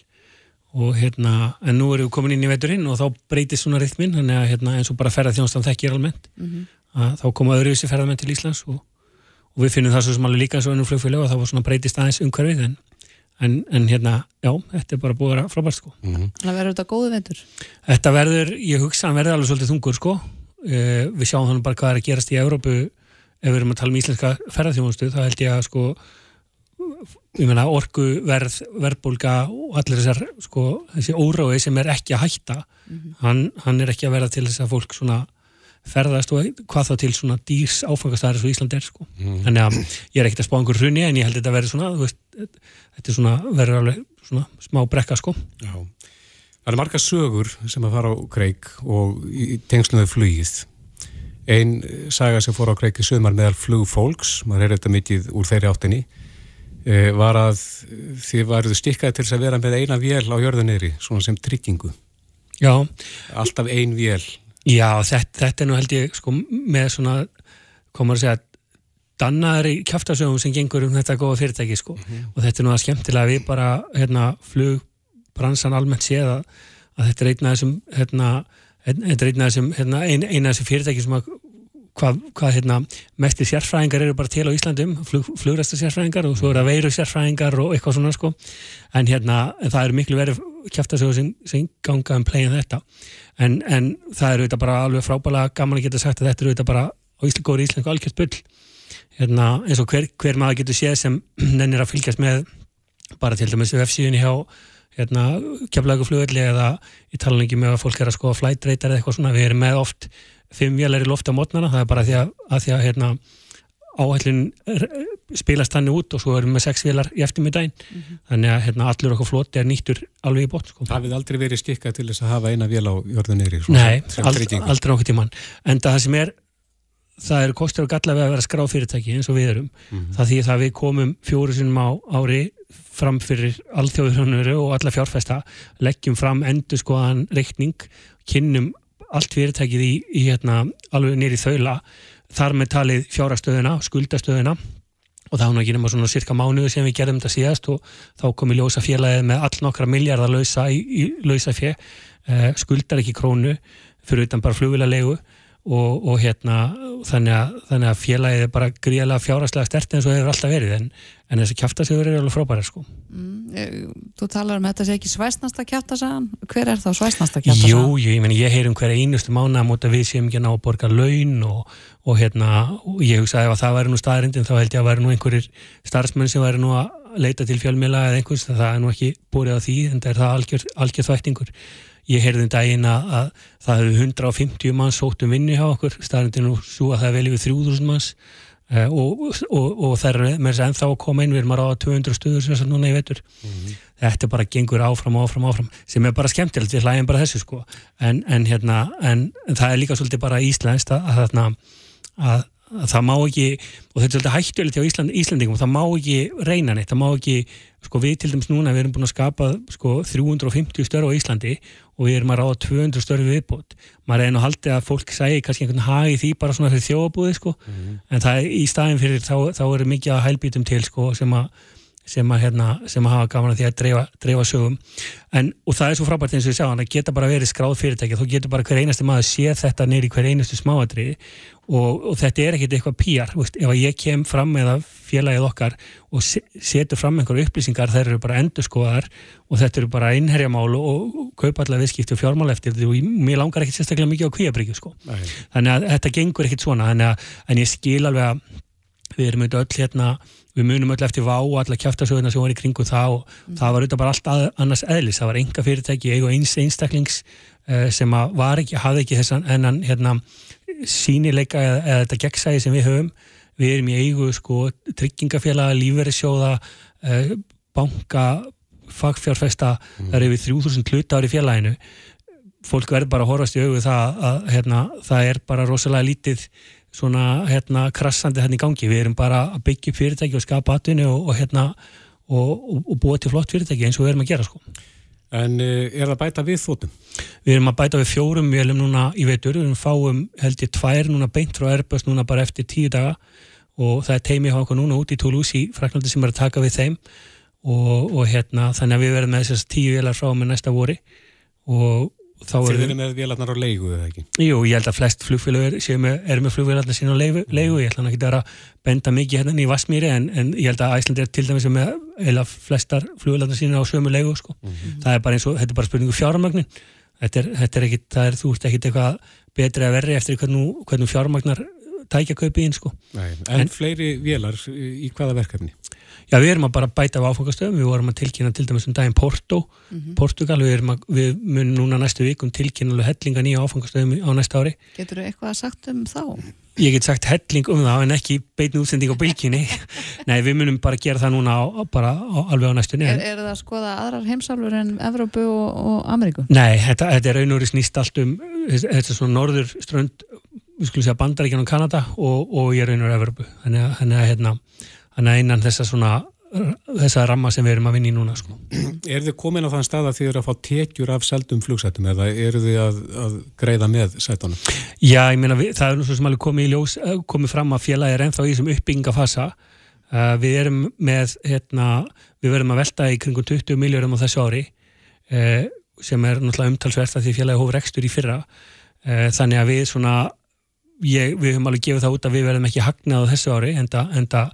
og hérna, en nú erum við komin inn í veturinn og þá breytist svona rithminn þannig að hérna, eins og bara ferðarþjónastan þekkir almennt mm -hmm. að þá koma öðru þessi ferðarmenn til Íslands og, og við finnum það svo sem alveg líka eins og ennum flugfjölu og þá var svona breytist aðeins umhverfið en, en, en hérna, já, þetta er bara búið að vera frábært sko. Mm -hmm. Það verður þetta góðu vetur? Þetta verður, ég hugsa, það verður alveg svolítið þungur sko, eh, við sjáum þannig bara hvað er að gerast í Európu ef við erum að tala um íslenska ferðarþjónustu, þá held ég að sko meina orgu, verð, verðbólga og allir þessar sko, þessi óráði sem er ekki að hætta mm -hmm. hann, hann er ekki að verða til þess að fólk svona ferðast og hvað þá til svona dýrs áfangastæðar svo Ísland er sko mm -hmm. þannig að ég er ekkert að spá einhver hrunni en ég held að þetta verður svona veist, þetta er svona, verður alveg svona smá brekka sko Já, það er marga sögur sem að fara á kreik og í tengsluðu flugið einn saga sem fór á kreik í sögumar meðal flugfólks, maður er þetta mikið úr þeirri áttinni var að þið varuðu stikkaði til að vera með eina vél á jörðuneyri, svona sem tryggingu. Já. Alltaf ein vél. Já, þetta, þetta er nú held ég sko með svona, komur að segja, dannaðari kæftasögum sem gengur um þetta góða fyrirtæki sko mm -hmm. og þetta er nú að skemmtilega við bara, hérna, flugbransan almennt séð að, þetta er af þessum, hérna, af þessum, hérna, eina af þessum fyrirtæki sem að hvað, hvað hérna, mestir sérfræðingar eru bara til á Íslandum, flug, flugræsta sérfræðingar og svo eru að veiru sérfræðingar og eitthvað svona sko. en hérna það eru miklu verið kæftasögur sem, sem ganga um plegin þetta en, en það eru þetta bara alveg frábæla gaman að geta sagt að þetta eru þetta bara á Íslandgóri Íslandgu algjört bull hérna, eins og hver, hver maður getur séð sem nennir að fylgjast með bara til dæmis F7 hjá hérna, keflaguflugvelli eða í talanleiki með að fólk er að skoða flight radar eða eitthvað svona, við erum með oft fimm vélar í lofta mótnana, það er bara því að, að, því að hérna, áhællin spilast þannig út og svo erum við sex vélar í eftirmiðdægin, mm -hmm. þannig að hérna, allur okkur floti er nýttur alveg í bótt sko. Það hefði aldrei verið skikkað til þess að hafa eina vél á jörðuneyri? Nei, ald, aldrei okkur tíman en það sem er það eru kostur og galla við að vera skráð fyrirtæki eins og við erum það því að við komum fjóru sinum á ári fram fyrir alþjóðurhannuru og alla fjárfesta leggjum fram endur skoðan reikning kynnum allt fyrirtækið í, í hérna, alveg nýri þaula þar með talið fjárastöðuna, skuldastöðuna. Og það var ekki nema svona cirka mánuðu sem við gerðum þetta síðast og þá komi ljósa félagið með all nokkra miljardar lausa lausa fjö, eh, skuldar ekki krónu fyrir utan bara flugvilalegu og, og hérna þannig að, þannig að félagið er bara gríðalega fjáraslega stert eins og hefur alltaf verið en, en þessi kjaftasögur eru alveg frábæri sko. Mm, þú talar um að þetta sé ekki svæsnasta kjæftasagan hver er þá svæsnasta kjæftasagan? Jú, jú, ég, meni, ég heyr um hverja einustu mánu að móta við séum ekki að ná að borga laun og, og hérna, og ég hugsaði ef að það væri nú staðarindin þá held ég að væri nú einhverjir starfsmenn sem væri nú að leita til fjölmjöla eða einhvers, það er nú ekki búrið á því en það er það algjör, algjör ég heyrði um daginn að, að það hefur 150 manns sótt um vinni hjá okkur. Staðarindin og svo að það er vel yfir 3000 manns. Uh, og, og, og það er með þess að ennþá að koma inn. Við erum að ráða 200 stuður sem þess að núna ég veitur mm -hmm. þetta bara gengur áfram og áfram, áfram sem er bara skemmtilegt, við hlægjum bara þessu sko. En, en, hérna, en, en það er líka svolítið bara íslenskt að, að, að, að það má ekki og þetta er svolítið hættulegt hjá Ísland, Íslandingum það má ekki reyna neitt, það má ekki sko við til dæmis núna, við erum búin að skapa sko 350 störf á Íslandi og við erum að ráða 200 störfi viðbót maður er einu haldið að fólk segi kannski einhvern hagi því bara svona fyrir þjóabúði sko. mm -hmm. en það í staðin fyrir þá, þá eru mikið að hælbítum til sko, sem að sem að, hérna, sem að hafa gaman að því að dreifa, dreifa sögum. En, og það er svo frábært eins og ég segja, það geta bara verið skráð fyrirtæki, þú getur bara hver einasti maður sé þetta neyri hver einustu smáadri og, og þetta er ekkit eitthvað pýjar ef ég kem fram með félagið okkar og setur fram einhverju upplýsingar, þeir eru bara endurskoðar og þetta eru bara innherjamál og, og kaupa allar viðskipti og fjármál eftir því og mér langar ekkit sérstaklega mikið á kvíabryggju sko. þannig að þetta gengur ekkit svona. Að, en ég skil alveg að við erum auðvitað öll hérna við munum öll eftir vá og alla kjæftasöguna sem var í kringu það og mm. það var auðvitað bara allt að, annars eðlis, það var enga fyrirtæki eigu eins einstaklings uh, sem var ekki, hafði ekki þessan ennan hérna, sínileika eða, eða þetta gegnsæði sem við höfum við erum í eigu sko tryggingafélaga, lífverðisjóða uh, banka fagfjárfesta, mm. það er yfir 3000 hlutári félaginu fólk verður bara að horfast í augu það að hérna, það er bara rosalega lítið svona hérna krassandi hérna í gangi, við erum bara að byggja upp fyrirtæki og skapa atvinni og, og hérna og, og, og búa til flott fyrirtæki eins og við erum að gera sko. En uh, er það bæta við þóttum? Við erum að bæta við fjórum vélum núna í veitur, við erum fáum held ég tvær núna beint frá Airbus núna bara eftir tíu daga. Og það er teimi á okkur núna út í Toulouse í Fraklandi sem er að taka við þeim. Og hérna þannig að við verðum með þessast tíu vélar frá með næsta vori og Þið eru með vélarnar á leigu eða ekki? Jú, ég held að flest flugfélag er með, með flugvélarnar sín á leigu, leigu. ég ætla ekki að benda mikið hérna í Vassmýri en, en ég held að Æsland er til dæmis með eða flestar flugvélarnar sín á sömu leigu sko. mm -hmm. það er bara eins og, þetta er bara spurningu fjármagnin þetta er, þetta er ekkit, það er þú veist ekkit eitthvað betri að verri eftir hvernig, hvernig fjármagnar tækja kaupið inn sko. Nei, en, en fleiri vélar í hvaða verkefni? Já, við erum að bara bæta á áfangastöðum, við vorum að tilkynna til dæmis um daginn Porto, mm -hmm. Portugal, við, að, við munum núna næstu vikum tilkynna hellinga nýja áfangastöðum á næsta ári. Getur þú eitthvað sagt um þá? Ég get sagt helling um það en ekki beitn útsending á bylginni. Nei, við munum bara gera það núna á, bara á, alveg á næstunni. Er, er það að skoða aðrar heimsálfur en Evrópu og, og Ameríku? Nei, þetta, þetta er raun og snýst allt um, þetta er svona norður strönd, við skulum segja Bandaríkjan og Kanada og, og ég raun og Evrópu. Þannig að hérna þannig að einan þessa svona þessa ramma sem við erum að vinna í núna sko. Er þið komin á þann stað að þið eru að fá tekjur af seldum flugsætum eða eru þið að, að greiða með sætunum? Já, ég meina, við, það er nú svo sem alveg komið, ljós, eh, komið fram að félagi er ennþá í þessum uppbyggingafasa uh, við erum með hérna, við verum að velta í kringum 20 miljórum á þessu ári uh, sem er náttúrulega umtalsvert að því félagi hófur ekstur í fyrra uh, þannig að við svona ég, við höfum alveg gefið það út að við verðum ekki hagnað á þessu ári enda, enda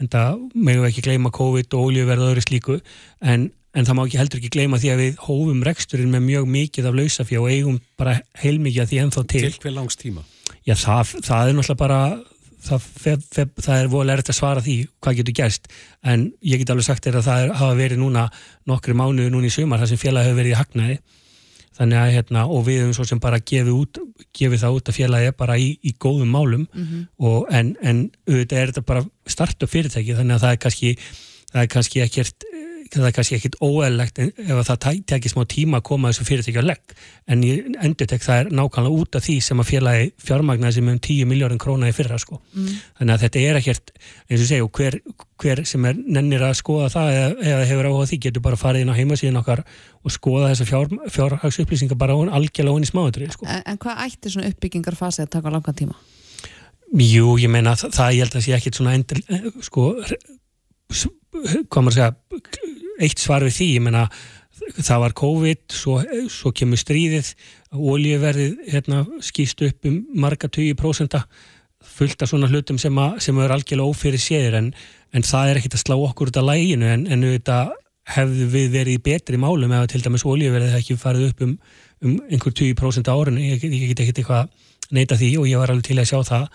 en það meðum við ekki gleyma COVID og oljuverð og öðru slíku en, en það má ekki heldur ekki gleyma því að við hófum reksturinn með mjög mikið af lausafjá og eigum bara heilmikið að því ennþá til. Til hver langs tíma? Já, það, það er náttúrulega bara það, feb, feb, það er volið erriðt að svara því hvað getur gerst. En ég get alveg sagt er að það er, hafa verið núna nokkru mánuðu núna í sumar þar sem fjöla hefur verið í hagnaði þannig að hérna og við hefum svo sem bara gefið, út, gefið það út að félagi bara í, í góðum málum mm -hmm. og, en, en auðvitað er þetta bara startup fyrirtæki þannig að það er kannski, það er kannski ekkert það er kannski ekkit óæðilegt ef það tekir smá tíma að koma þessu fyrirtækja að legg en ég endur tek það er nákvæmlega út af því sem að félagi fjármagnaði sem um 10 miljóðin króna í fyrra sko. Mm. Þannig að þetta er ekkert, eins og segju, hver, hver sem er nennir að skoða það eða, eða hefur áhuga því getur bara farið inn á heimasíðin okkar og skoða þessa fjár, fjárhagsupplýsingar bara algjörlega onni smáðurinn. Sko. En, en hvað ætti svona uppbyggingarfasi að taka langan tíma? Jú, ég meina það, það ég held að sé ekkit svona endur, eh, sko, hvað maður segja, eitt svar við því, ég meina það var COVID, svo, svo kemur stríðið, ólíuverðið hérna, skýst upp um marga 20% fullt af svona hlutum sem, að, sem er algjörlega ófyrir séður en, en það er ekkit að slá okkur út af læginu en, en auðvitað hefðu við verið betri málum ef til dæmis ólíuverðið ekki farið upp um, um einhver 20% árun, ég get ekki eitthvað neita því og ég var alveg til að sjá það.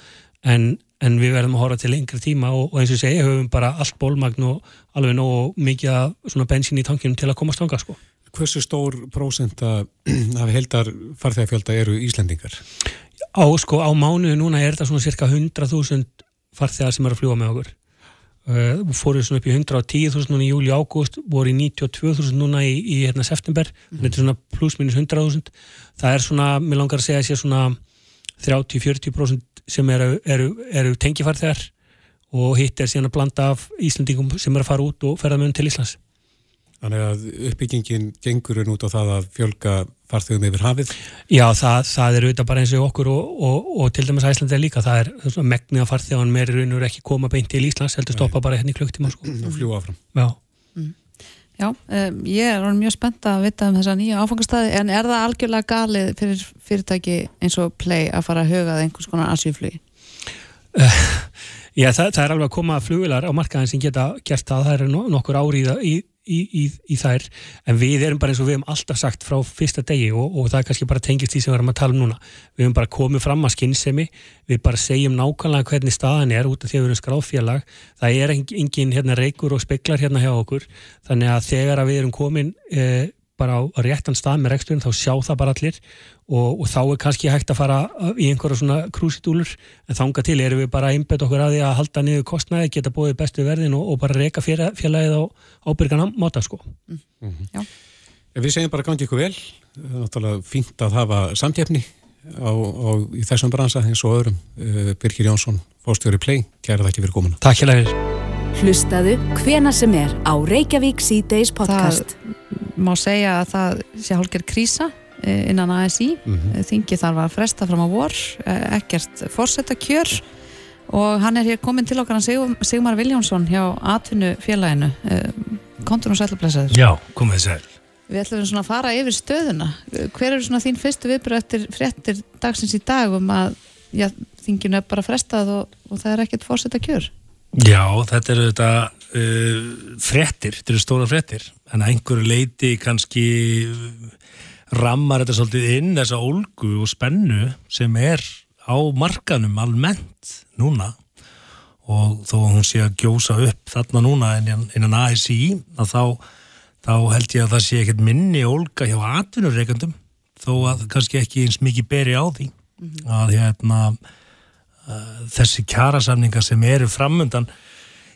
En, en við verðum að horfa til lengri tíma og, og eins og segja, höfum bara allt bólmagn og alveg nóg mikið svona bensin í tankinum til að komast ánga sko. Hversu stór prósenta af heldar farþegafjölda eru Íslandingar? Á, sko, á mánuðu núna er þetta svona cirka 100.000 farþegar sem eru að fljúa með okkur uh, fóruð svona upp í 110.000 núna í júli ágúst, voru í 92.000 núna í, í hérna september, mm. þetta er svona pluss minus 100.000 það er svona, mér langar að segja að sé svona 30-40% sem eru, eru, eru tengifarþegar og hitt er síðan að blanda af Íslandingum sem er að fara út og ferða mun til Íslands. Þannig að uppbyggingin gengur út á það að fjölga farþegum yfir hafið? Já, það, það er auðvitað bara eins og okkur og, og, og til dæmis Æslandi er líka, það er megnið af farþegan meiri raun og ekki koma beint til Íslands, heldur stoppa bara hérna í klukktíma. Sko. Og fljúa áfram. Já. Já, um, ég er mjög spennt að vita um þessa nýja áfangastæði, en er það algjörlega galið fyrir fyrirtæki eins og Play að fara að huga það einhvers konar asjúflugi? Uh, já, það, það er alveg að koma flugilar á markaðin sem geta gert það, það eru nokkur árið í, í, í, í þær en við erum bara eins og við hefum alltaf sagt frá fyrsta degi og, og það er kannski bara tengist því sem við erum að tala um núna. Við hefum bara komið fram að skinnsemi við bara segjum nákvæmlega hvernig staðan er út af því að við erum skráðfélag. Það er engin hérna, reykur og speklar hérna hjá okkur þannig að þegar að við erum komin eh, bara á réttan stað með reksturinn þá sjá það bara allir og, og þá er kannski hægt að fara í einhverja svona krúsitúlur en þánga til erum við bara að einbeta okkur að því að halda niður kostnæði, geta bóðið bestu verðin og, og bara reyka félagið á ábyrgan máta sko. Mm. Mm -hmm. Við segjum bara gangi ykkur vel, er náttúrulega fínt að hafa samtjefni á, á, í þessum bransa eins og öðrum. Uh, Birgir Jónsson, fórstjóri Play, kæra þakki fyrir komuna. Takk hjá þér. Hlustaðu hvena sem er á Reykjavík C-Days podcast. Það má segja að það sé hálfgerð krísa Eh, innan ASI mm -hmm. þingi þar var fresta fram á vor eh, ekkert fórsetta kjör og hann er hér komin til okkar Sigur, Sigmar Viljánsson hjá Atvinnu félaginu eh, kontur og sælublesaður Já, komið sæl. Við ætlum svona að fara yfir stöðuna. Hver eru svona þín fyrstu viðbröð eftir fréttir dagsins í dag um að já, þinginu er bara frestað og, og það er ekkert fórsetta kjör Já, þetta eru þetta uh, fréttir, þetta eru stóra fréttir en einhverju leiti kannski rammar þetta svolítið inn þessa ólgu og spennu sem er á markanum almennt núna og þó að hún sé að gjósa upp þarna núna innan, innan ASI að þá, þá held ég að það sé ekkert minni ólga hjá atvinnureikandum þó að kannski ekki eins mikið beri á því mm -hmm. að hérna uh, þessi kjærasamningar sem eru framöndan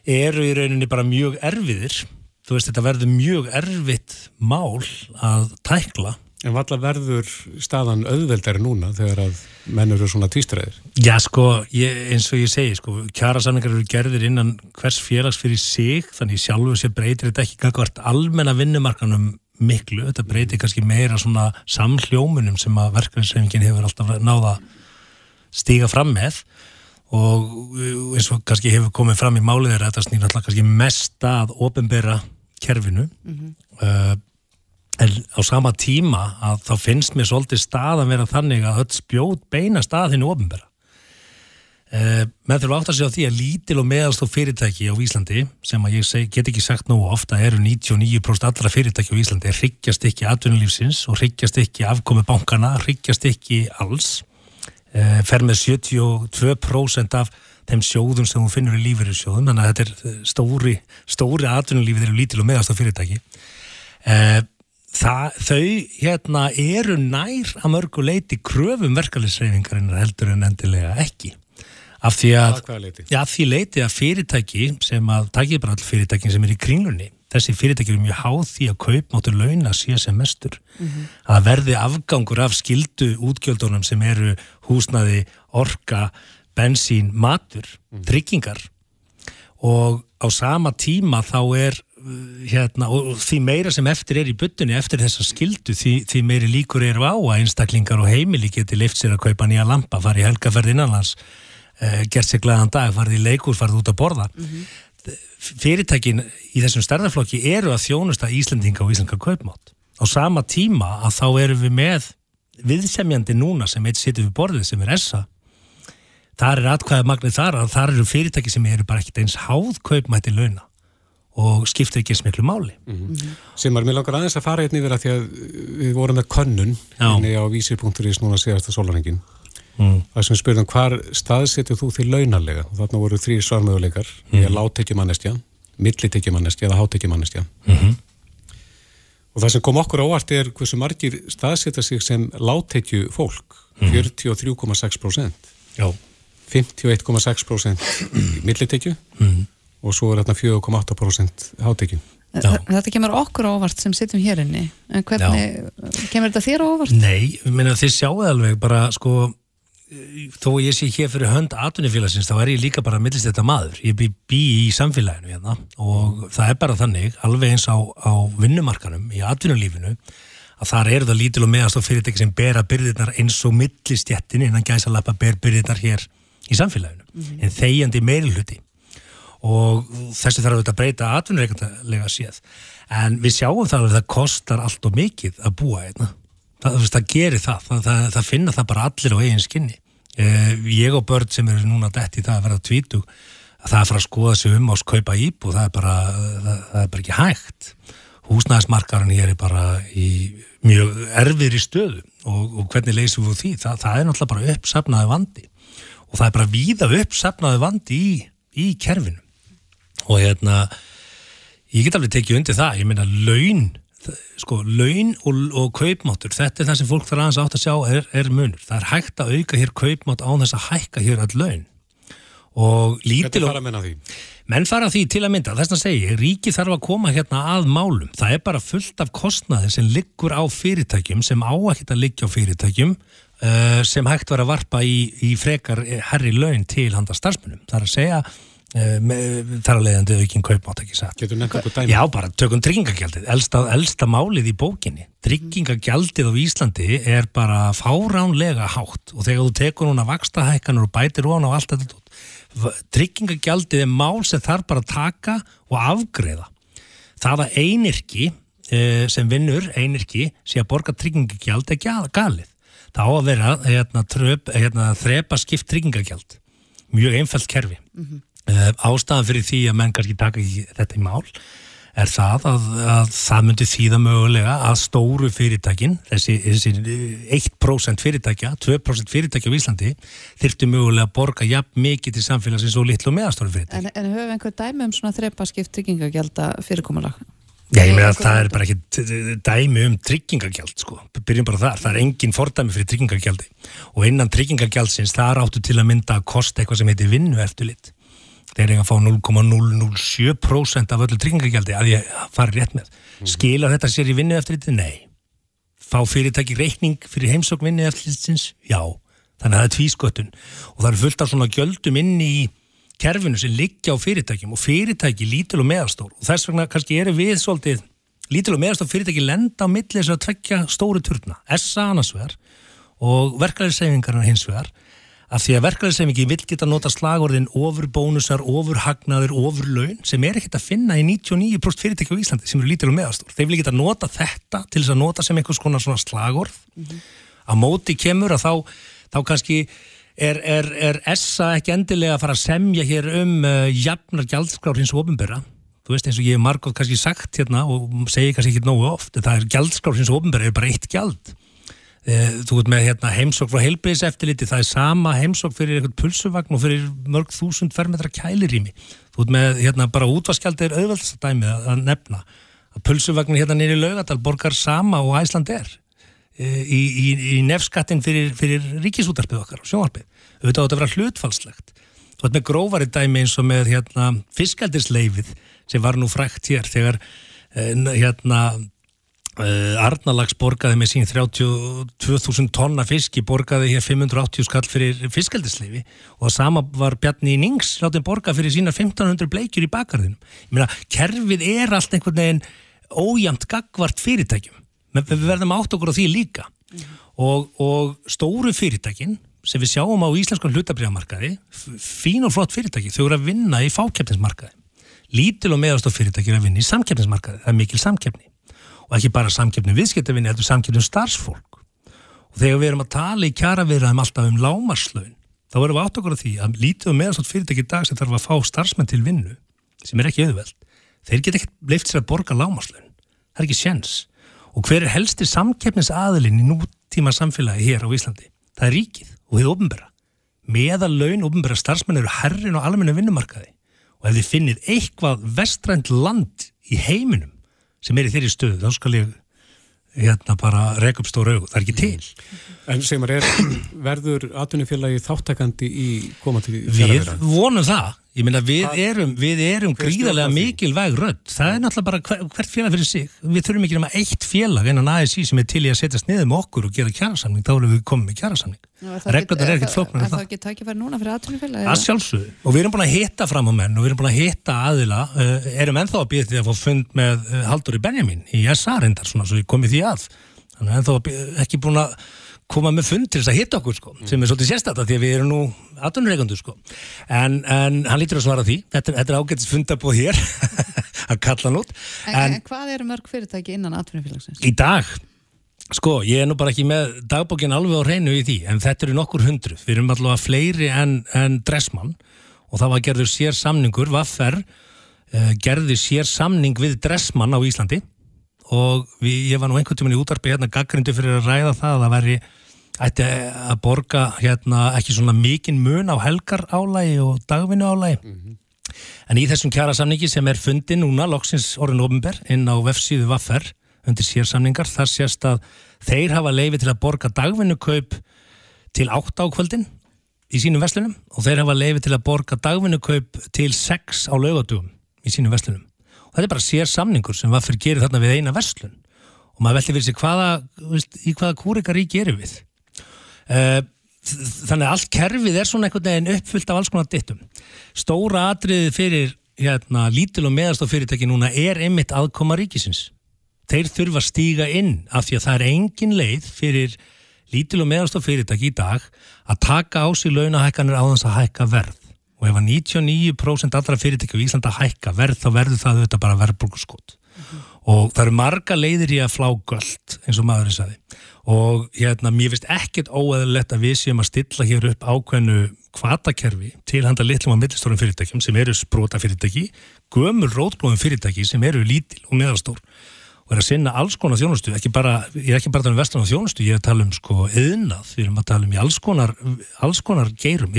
eru í rauninni bara mjög erfiðir. Þú veist þetta verður mjög erfitt mál að tækla. En valla verður staðan auðveldari núna þegar að menn eru svona týstræðir? Já sko, ég, eins og ég segi sko, kjærasamlingar eru gerðir innan hvers félags fyrir sig, þannig sjálfur sér breytir þetta ekki kakvart almenna vinnumarkanum miklu, þetta breytir kannski meira svona samhljómunum sem að verkefnisreifingin hefur alltaf náða stíga fram með og eins og kannski hefur komið fram í málið er þetta snýr alltaf kannski mest að ofinbera kerfinu. Mm -hmm. uh, en á sama tíma að þá finnst mér svolítið stað að vera þannig að öll spjót beina staðinu ofinbæra eh, menn þurfa átt að segja á því að lítil og meðalstóð fyrirtæki á Íslandi sem að ég seg, get ekki sagt nú ofta eru 99% allra fyrirtæki á Íslandi ryggjast ekki atvinnulífsins og ryggjast ekki afkomi bankana, ryggjast ekki alls fer með 72% af þeim sjóðum sem hún finnur í lífeyri sjóðum þannig að þetta er stóri, stóri atvinnulífið eru lítil og meðalstóð fyrirtæki. Eða eh, Það, þau hérna eru nær að mörgu leiti kröfum verkefliðsreyfingarinnar heldur en endilega ekki. Af því að, að, já, því leiti að fyrirtæki sem að takiðbrall fyrirtækin sem er í kringlunni þessi fyrirtæki eru mjög háð því að kaupmáttur launa sé sem mestur. Að verði afgangur af skildu útgjöldunum sem eru húsnaði, orka, bensín, matur, tryggingar. Og á sama tíma þá er uh, hérna, og því meira sem eftir er í byttunni eftir þessa skildu, því, því meiri líkur eru á að einstaklingar og heimili geti lift sér að kaupa nýja lampa, fari í helgaferð innanlands uh, gert sér glæðan dag, farið í leikur, farið út að borða. Fyrirtækin í þessum stærðarflokki eru að þjónusta Íslandinga og Íslandinga kaupmátt. Á sama tíma að þá erum við með viðsemjandi núna sem eitt situr við borðið sem er ESSA. Þar er atkvæða magnið þar að þar eru fyrirtæki sem eru bara ekkert eins háð kaupmætti launa og skiptir ekki eins miklu máli. Sem er mér langar aðeins að fara hérna yfir að því að við vorum með könnun inni á vísir.is núna síðasta sólarhengin mm. það sem spurðum hvar staðsetju þú því launarlega og þarna voru þrý svarmöguleikar mm. ég er láttekjumannestja, millitekjumannestja eða hátekjumannestja Mhm. Og það sem kom okkur á óvart er hversu margir staðsetja sig sem láttekju fólk 43,6% Já, 51,6% í millitekju. Mhm. og svo er þarna 4,8% hátekju. Já. Þetta kemur okkur á óvart sem sittum hér inni. En hvernig, kemur þetta þér á óvart? Nei, ég meina þið sjáu alveg bara sko þó að ég sé hér fyrir hönd atvinnufélagsins þá er ég líka bara millist þetta maður. Ég bý, bý í samfélaginu hérna og það er bara þannig, alveg eins á, á vinnumarkanum, í atvinnulífinu að þar eru það lítil og meðast og fyrirtæki sem bera byrðirnar eins og millistjettin innan gæsa lappa ber byrðirnar hér í samfélaginu, en þegjandi meirihluti. Og þessi þarf auðvitað að breyta atvinnureikandalega séð. En við sjáum það að það kostar allt og mikið að búa einna það, veist, það gerir það. Það, það, það finna það bara allir á eigin skinni. Eh, ég og börn sem eru núna dætt í það að vera tvítug að það er fara að skoða sig um á skaupa íb og það er bara, það, er bara ekki hægt. Húsnæðismarkarinn hér er bara í mjög erfiðri stöðu og, og hvernig leysum við því? Það, er náttúrulega bara uppsafnaði vandi. Og það er bara víða uppsafnaði vandi í, í kerfinu. Og hérna ég get alveg tekið undir það, ég meina laun sko, laun og, og kaupmáttur, þetta er það sem fólk þarf aðeins átt að sjá er, er munur, það er hægt að auka hér kaupmátt án þess að hækka hér all laun. Og lítil og fara menn á því? menn fara því til að mynda, þess að segja ríki þarf að koma hérna að málum. Það er bara fullt af kostnaði sem liggur á fyrirtækjum, sem á ekkert að liggja á fyrirtækjum uh, sem hægt var að varpa í, í frekar eh, herri laun til handa starfsmunum það er að segja þar að leiðandi aukinn kaupmátt ekki satt? Já, bara tökum tryggingagjaldið, elsta, elsta málið í bókinni. Tryggingagjaldið á Íslandi er bara fáránlega hátt og þegar þú tekur núna vakstahækkanur og bætir hún á allt þetta tryggingagjaldið er mál sem þarf bara að taka og afgreða. Það að einirki eh, sem vinnur, einirki, sé að borga tryggingagjald gjal- galið. Það á að vera hérna, tröp, hérna, þrepa skipt tryggingagjald. Mjög einfælt kerfi. Mm ástæðan fyrir því að menn kannski taka ekki þetta í mál er það að, að það myndi þýða mögulega að stóru fyrirtækin, þessi, þessi 1% fyrirtækja, 2% fyrirtækja á Íslandi, þyrftu mögulega að borga jafn mikið til samfélagsins og litlu og meðastóru fyrirtæki. En, en höfum við einhver dæmi um svona þrepa skipt tryggingagjalda fyrirkomulag? Já, ég meina að það er bara ekki dæmi um tryggingagjald, sko. Byrjum bara þar. Það er engin fordæmi fyrir tryggingagjaldi. Og innan tryggingagjaldsins, það er áttu til að mynda að kosta eitthvað sem heitir vinnu eftirlit. Þeir eiga að fá 0,007% af öllu tryggingagjaldi að ég fari rétt með. Skilar þetta sér í vinnu eftirliti? Nei. Fá fyrirtæki reikning fyrir heimsókn vinnu eftirlitsins? Já. Þannig að það er tvísköttun. Og það eru fullt af svona gjöldum inn í kerfinu sem liggja á fyrirtækjum og fyrirtæki lítil og meðastór og þess vegna kannski eru við svolítið lítil og meðastór fyrirtæki lenda á milli þess að tvekja stóru turna, SA annars vegar og verklæðiseyfingarna hins vegar af því að verklæðiseyfingi vil geta nota slagorðin ofur bónusar, ofur hagnaður, ofur laun sem er ekkert að finna í 99% fyrirtæki á Íslandi sem eru lítil og meðastór. Þeir vil geta nota þetta til þess að nota sem einhvers konar svona slagorð. Að móti kemur að þá, þá kannski er, er, er ESSA ekki endilega að fara að semja hér um uh, jafnar gjaldskrár hins ofinbera þú veist eins og ég hef margótt kannski sagt hérna og segi kannski ekki nógu oft en það er gjaldskrár hins ofinbera er bara eitt gjald þú veit með hérna, heimsók frá heilbriðis eftirliti það er sama heimsók fyrir eitthvað pulsuvagn og fyrir mörg þúsund fermetra kælirými. Þú veit með hérna, bara útvaskjaldi er auðveldast að nefna. Að pulsuvagn hérna nýri laugadal borgar sama og Æsland er í, í, í nefskattin fyrir, fyrir ríkisútarpið okkar og sjónvarpið. Auðvitað á þetta að vera hlutfalslegt þú veit með grófari dæmi eins og með hérna, fiskaldisleifið sem var nú frækt hér þegar uh, hérna Arnalags borgaði með sín 32.000 tonna fiski borgaði hér 580 skall fyrir fiskaldisleifi og sama var Bjarni í Nings látið borga fyrir sína 1500 bleikjur í bakarðinum. Ég meina, kerfið er allt einhvern veginn ójæmt gagvart fyrirtækjum. Men við verðum átt okkur á því líka og, og stóru fyrirtækin sem við sjáum á íslenskan hlutabriðamarkaði fín og flott fyrirtæki, þau eru að vinna í fákeppnismarkaði. Lítil og meðastof fyrirtæki eru að vinna í samkeppnismarkaði, það er mikil samkeppni og ekki bara samkeppni viðskiptavinni, þetta er samkeppni um starfsfólk og þegar við erum að tala í kjaraverðaðum alltaf um lámarslöun þá erum við átt okkur á því að lítið og meðastof fyrirtæki í dag sem þarf að fá starfsmenn til vinnu sem er ekki auðveld, þeir get ekki leift sér að borga lámarslöun, það er ekki sjens og hver er helsti samkeppnisaðilinn í nútíma samfélagi hér á Íslandi? Það er ríkið og þið ofnbæra. Meðal laun ofnbæra starfsmenn eru herrin og almenna vinnumarkaði og ef þið finnið sem er í þeirri stöðu, þá skal ég hérna bara reka upp stóra auð, það er ekki til. En sem er, verður atvinnufélagi þáttakandi í komandi Við vonum það. Ég meina við erum, við erum gríðarlega mikilvæg rödd. Það er náttúrulega bara hver, hvert félag fyrir sig. Við þurfum ekki nema eitt félag en að ASI sem er til í að setjast niður með okkur og gera kjærasamning, þá erum við komið með kjærasamning. Reglurnar er ekkert flóknar en það. Er það ekki tækifæri núna fyrir atvinnufélagi? Að sjálfsögðu. Og við erum búin að hitta fram á menn og við erum búin að hitta aðila. Uh, erum ennþá að býða því að fá fund með uh, Haldur í Benjamin í SA reyndar svona svo við komið því að. Þannig ennþá ekki búin að koma með fund til þess að hitta okkur sko, sem er svolítið sérstætt því að við erum nú aðunreikundu sko. en, en hann lítur að svara því. Þetta, þetta er ágættis fundabóð hér að kalla hann út. En, en hvað eru mörg fyrirtæki innan atvinnufélagsins? Í dag, sko, ég er nú bara ekki með dagbókin alveg á reynu í því en þetta eru nokkur hundru, við erum allavega fleiri en, en Dressmann. Og það var gerður sér samningur, Vaffer uh, gerður sér samning við Dressmann á Íslandi og við, ég var nú einhvern tíman í útarpi hérna gaggrindu fyrir að ræða það að það væri ætti að borga hérna ekki svona mikinn mun á helgar álægi og dagvinnu álægi mm -hmm. en í þessum kjara samningi sem er fundi núna loksins orðin ofinber inn á vefsíðu Vaffer undir sérsamningar þar sést að þeir hafa leifi til að borga dagvinnukaup til 8 á kvöldin í sínum veslunum og þeir hafa leifi til að borga dagvinnukaup til 6 á laugatugum í sínum veslunum þetta er bara sér samningur sem var fyrir gerið þarna við eina verslun. Og maður veldi fyrir sig hvaða, veist, í hvaða kúrikarík erum við? Uh, þannig að allt kerfið er svona einhvern veginn uppfyllt af alls konar dittum. Stóra atriði fyrir hérna, lítil og meðastof fyrirtæki núna er einmitt aðkoma ríkisins. Þeir þurfa að stíga inn af því að það er engin leið fyrir lítil og meðastof fyrirtæki í dag að taka á sig launahækkanir á þess að hækka verð og ef að 99% allra fyrirtæki á Íslanda hækka verð þá verður það auðvitað bara verðbúrguskot mm -hmm. og það eru marga leiðir í að flá göld eins og maðurinn saði og hérna mér finnst ekkert óeðalegt að við séum að stilla hér upp ákveðnu kvatakerfi til handa litlum á millistórum fyrirtækjum sem eru sprota fyrirtæki gömur rótblóðum fyrirtæki sem eru lítil og meðalstór. Og er að sinna alls konar þjónustu, ekki bara, ég er ekki bara að tala um vestan á þjónustu, ég er að tala um sko eðnað, við erum að tala um í alls konar, alls konar geirum,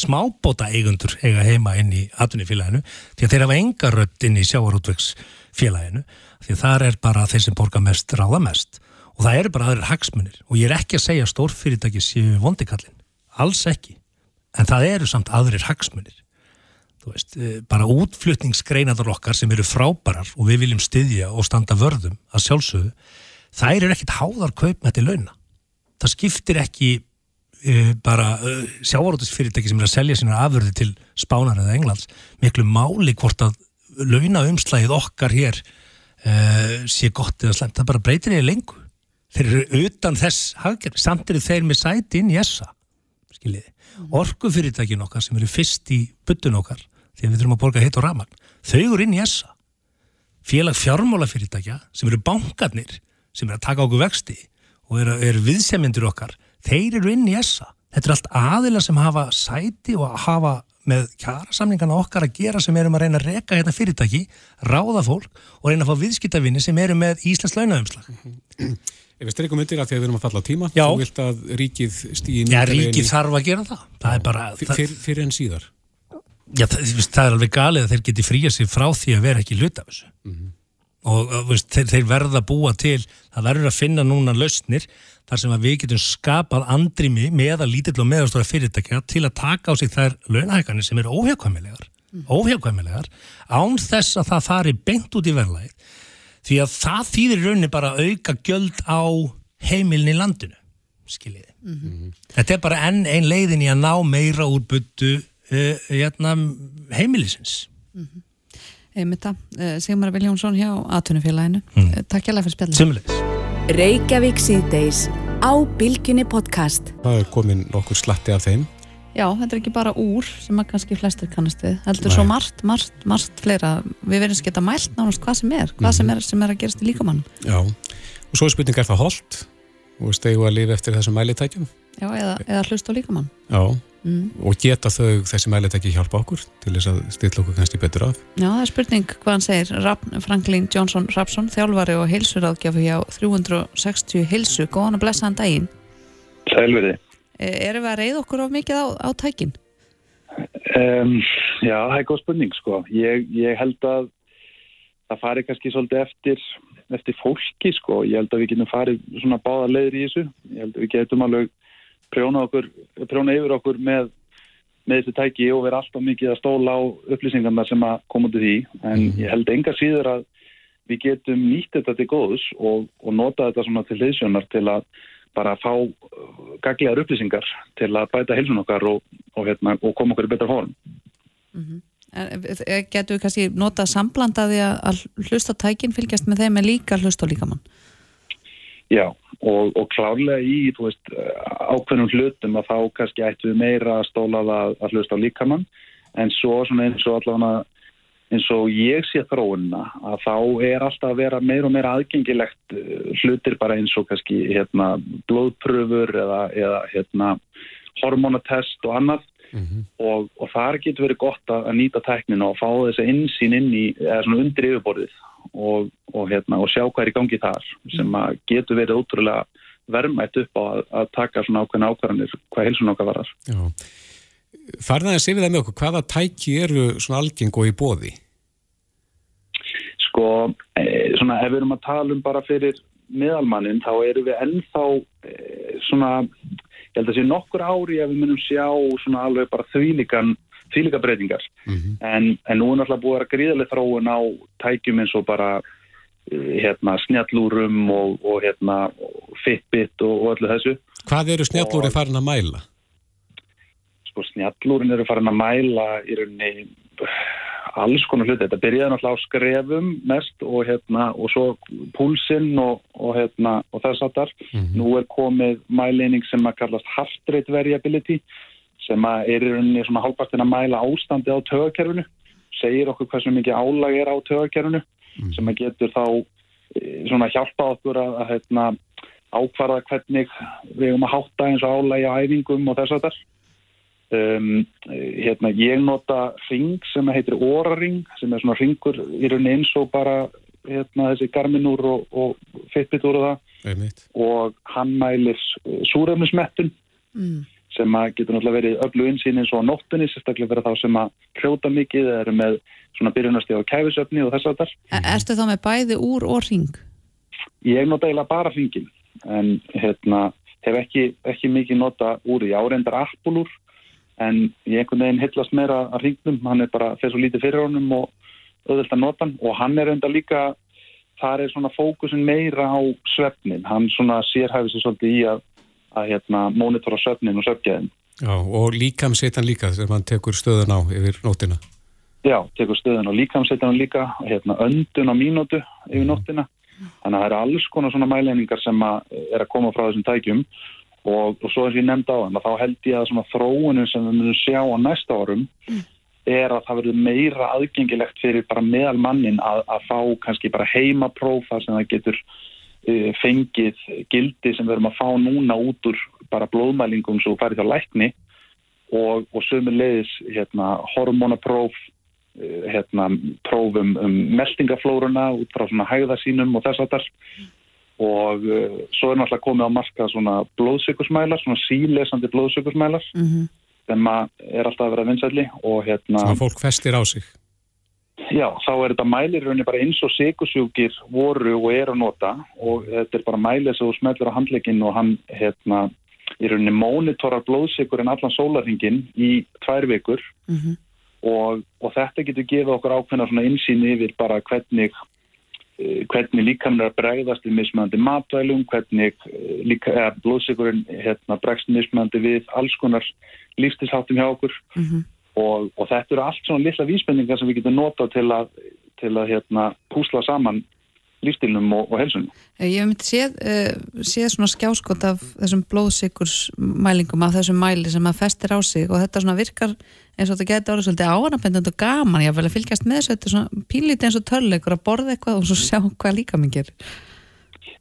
smábóta eigundur eiga heima inn í atvinnifélaginu því að þeir hafa enga rött inn í sjáarútvegsfélaginu því að það er bara þeir sem borga mest ráða mest. Og það eru bara aðrir hagsmunir. Og ég er ekki að segja stórfyrirtæki séu vondikallin, alls ekki. En það eru samt aðrir hagsmunir. Þú veist, eh, bara útflutningsgreinaður okkar sem eru frábærar og við viljum styðja og standa vörðum að sjálfsögðu, það eru ekkit háðar kaupmætti launa. Það skiptir ekki bara e, sjávarótusfyrirtæki sem er að selja sína afurði til Spánar eða Englands miklu máli hvort að launaumslægið okkar hér e, sé gott eða slemt, það bara breytir ég lengu þeir eru utan þess hagkerfi, samt eru þeir með sæti inn í essa skiljiði, orkufyrirtækin okkar sem eru fyrst í byttun okkar því að við þurfum að borga hitt og raman þau eru inn í essa félag fjármálafyrirtækja sem eru bankarnir sem eru að taka okkur vexti og eru, eru viðsemjendur okkar þeir eru inn í essa. Þetta er allt aðila sem hafa sæti og hafa með kjærasamningana okkar að gera sem erum að reyna að reka hérna fyrirtæki, ráða fólk og reyna að fá viðskiptavinni sem eru með Íslands launaumslag. Ef við streikum undir að því að við erum að falla á tíma, Já. þú vilt að ríkið stýði Já, ríkið í... þarf að gera það. það er bara, fyr, fyr, fyrir en síðar. Já, það, það er alveg galið að þeir geti fríað sér frá því að vera ekki hlut af þessu. Mm -hmm. Og veist, þeir, þeir verða að búa til, það verður að finna núna lausnir þar sem að við getum skapað andrimi með að lítill og meðastóra fyrirtækja til að taka á sig þær launahækkanir sem eru óhjákvæmilegar óhjákvæmilegar án þess að það fari beint út í verðlæð því að það þýðir í rauninni bara að auka gjöld á heimilin í landinu skiljiði. Þetta er bara enn ein leiðin í að ná meira úr byttu uh, hérna, heimilisins. Einmitt það, uh, Sigmar Viljónsson hjá Atunufélaginu. Mm. Takk hjá fyrir spjallin. Sumulegis. Reykjavík síðdeis á Bilginni podcast. Það er komin nokkur slatti af þeim. Já, þetta er ekki bara úr sem að kannski flestir kannast við. Heldur Nei. svo margt, margt, margt fleira. Við verðum geta mælt nánast hvað sem er, hvað sem er sem er að gerast í líkamann. Já, og svo er spurning er það holdt og stegu að lifa eftir þessum mælitækjum. Já, eða, eða hlust á líkamann. Já, Mm. og geta þau þessi mælitæki hjálpa okkur til þess að stilla okkur kannski betur af. Já, það er spurning hvað hann segir. Rafn, Franklin Johnson Rapsson, þjálfari og heilsuráðgjafi hjá 360 heilsu. Góðan að blessa hann daginn. Sælverði. Erum við að reyða okkur of mikið á, á tækin? Um, já, það er góð spurning sko. Ég, ég held að það fari kannski svolítið eftir, eftir fólki sko. Ég held að við getum farið svona báða leiðir í þessu. Ég held að við getum alveg prjóna, okkur, prjóna yfir okkur með, með þessu tæki og vera alltaf mikið að stóla á upplýsingarna sem að koma í því. En ég held enga síður að við getum nýtt þetta til góðs og, og nota þetta svona til hliðsjónar til að bara fá gaglegar upplýsingar til að bæta heilsun okkar og, og, hérna, og koma okkur í betra form. E, Getur við kannski notað samblandaði að, að hlusta á tækin fylgjast með þeim en líka hlusta líkamann? Já, og, og klárlega í veist, ákveðnum hlutum að þá kannski ættu við meira að stóla að, að hlusta á líkamann. En svo eins og allavega eins og ég sé þróunina að þá er alltaf að vera meira og meira aðgengilegt eh, hlutir bara eins og kannski hérna, blóðpröfur eða, eða hérna, hormonatest og annað og, og þar getur verið gott að, að nýta tæknina og fá þessa insýn inn í, eða svona undir yfirborðið og, og, hérna, og sjá hvað er í gangi þar sem að getur verið ótrúlega verðmætt upp á að, að taka svona ákveðna ákvarðanir hvað heilsun okkar varar. Já. Farða þess yfir það með okkur, hvaða tæki eru svona algeng og í bóði? Sko, e, svona ef við erum að tala um bara fyrir miðalmannin þá erum við ennþá e, svona, ég held að sé nokkur ári að við munum sjá svona alveg bara þvílíkan þvílíka breytingar. En, en nú er náttúrulega búið að gríðarlega þróun á tækjum eins og bara eh, hérna snjallúrum og, og hérna Fitbit og, og öllu þessu. Hvað eru snjallúri farin að mæla? sko snjallúrin eru farin að mæla í rauninni alls konar hluti, þetta byrjaði náttúrulega á skrefum mest og hérna og svo púlsinn og, og hérna og þess aftar, nú er komið mæleining sem að kallast heart rate variability sem að er í rauninni svona hálfpartin að mæla ástandi á tögakerfinu segir okkur hversu mikið álag er á tögakerfinu sem að getur þá eh, svona hjálpa okkur að, að hérna, ákvarða hvernig við erum að hátta eins og álagi á æfingum og þess aftar Um, hérna, ég nota ring sem heitir Oura-ring sem er svona ringur í rauninni eins og bara hérna, þessi Garmin-úr og, og Fitbit-úr og það Einmitt. og hann mælir súrefnismettun Mm. sem að getur náttúrulega verið öllu insýn eins og á nóttunni, sérstaklega fyrir þá sem að hrjóta mikið eða eru með svona byrjunastíð á kæfisöfni og þess að þar. E Ertu þá með bæði úr og ring? Ég nota eiginlega bara ringin en hérna, hef ekki, ekki mikið nota úr í áreindar appulúr en ég einhvern veginn hillast meira að ringnum, hann er bara þess að lítið fyrir honum og auðvitað nota hann. Og hann er enda líka, þar er svona fókusin meira á svefnin, hann svona sérhæfi sér svolítið í að, að hérna, mónitora svefnin og svefgæðin. Já, og líkamsetan líka þegar mann tekur stöðun á yfir nótina. Já, tekur stöðun og líkamsetan líka, hérna, öndun á mínútu yfir nóttina, þannig að það eru alls konar svona mæleiningar sem að er að koma frá þessum tækjum. og, og svo eins og ég nefndi á þann þá held ég að þróunin sem við munum sjá á næsta árum er að það verður meira aðgengilegt fyrir bara meðal mannin að, að fá kannski bara heimaprófa sem það getur uh, fengið gildi sem við erum að fá núna út úr bara blóðmælingum svo farið þá lækni og, og sömu leiðis hérna, hormonapróf uh, hérna, prófum um meldingaflóruna út frá svona hægða sínum og þess að þar og uh, svo er náttúrulega komið á marka svona blóðsökursmælar, svona sílesandi blóðsökursmælar Mm -hmm. sem er alltaf að vera vinsælli og hérna, að fólk festir á sig. já, þá er þetta mælir í rauninni bara eins og sikursjúkir voru og er að nota og þetta er bara mælið sem þú smeltur á handleginn og hann hérna, í rauninni mónitorar blóðsikurinn allan sólarhingin í tvær vikur Mhm. og, og þetta getur gefið okkur ákveðna svona insýn yfir bara hvernig hvernig líkamlega er að bregðast við mismöndi matvælum, hvernig eh, líka, eða, blóðsikurinn hérna, bregst mismöndi við alls konar lífstilsháttum hjá okkur Mhm. og, og þetta eru allt svona lilla vísbendingar sem við getum notað til að, til að hérna, púsla saman lífstilnum og, og helsunum. Ég hef myndi séð, uh, séð svona skjáskot af þessum blóðsikursmælingum af þessum mæli sem að festir á sig og þetta svona virkar eins og þetta getur orðið svolítið áanabendand og gaman ég vel að fylgjast með þessu, þetta er svona pínlítið eins og törleikur að borða eitthvað og svo sjá hvað líka minn gerir.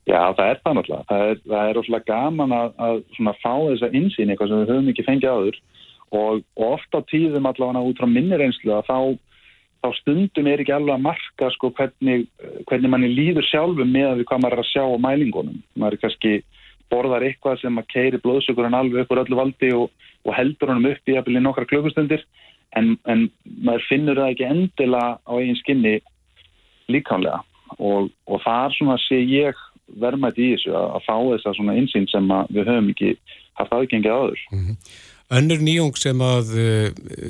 Já, það er það náttúrulega. Það er, það er rosalega gaman að, að svona fá þessa insýn eitthvað sem við höfum ekki fengið áður og, og oft á tíðum allavega út frá minni reynslu að þá, þá stundum er ekki alveg að marka sko hvernig, hvernig manni líður sjálfum með að við hvað maður er að sjá á mælingunum. Maður er kannski borðar eitthvað sem að keiri blóðsökurinn alveg upp úr öllu valdi og, og heldur honum upp í að byrja nokkra klukkustundir en, en maður finnur það ekki endilega á eigin skinni líkanlega og, og það er svona sé ég verðmætt í þessu að, að fá þessa svona insýn sem að við höfum ekki haft aðgengið áður. Önnur nýjung sem að uh,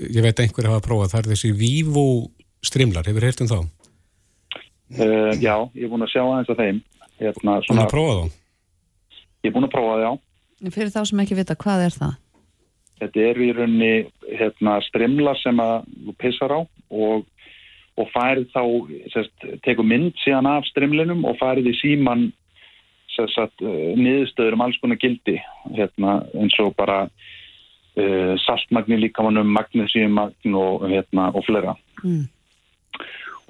ég veit einhver hafa prófað, það er þessi Vivo strimlar, hefur heyrt um þá? Uh, já, ég er búin að sjá aðeins að þeim. Hérna, Búin að prófa þá? Ég er búin að prófa það, já. Fyrir þá sem ekki vita, hvað er það? Þetta er í rauninni hérna, strimlar sem að þú pissar á og, og færið þá, sérst, tekur mynd síðan af strimlinum og færið í síman sérst, niðurstöður um alls konar gildi hérna, eins og bara uh, saltmagni líkamannum, magnesíumagn og, hérna, og flera. Mm.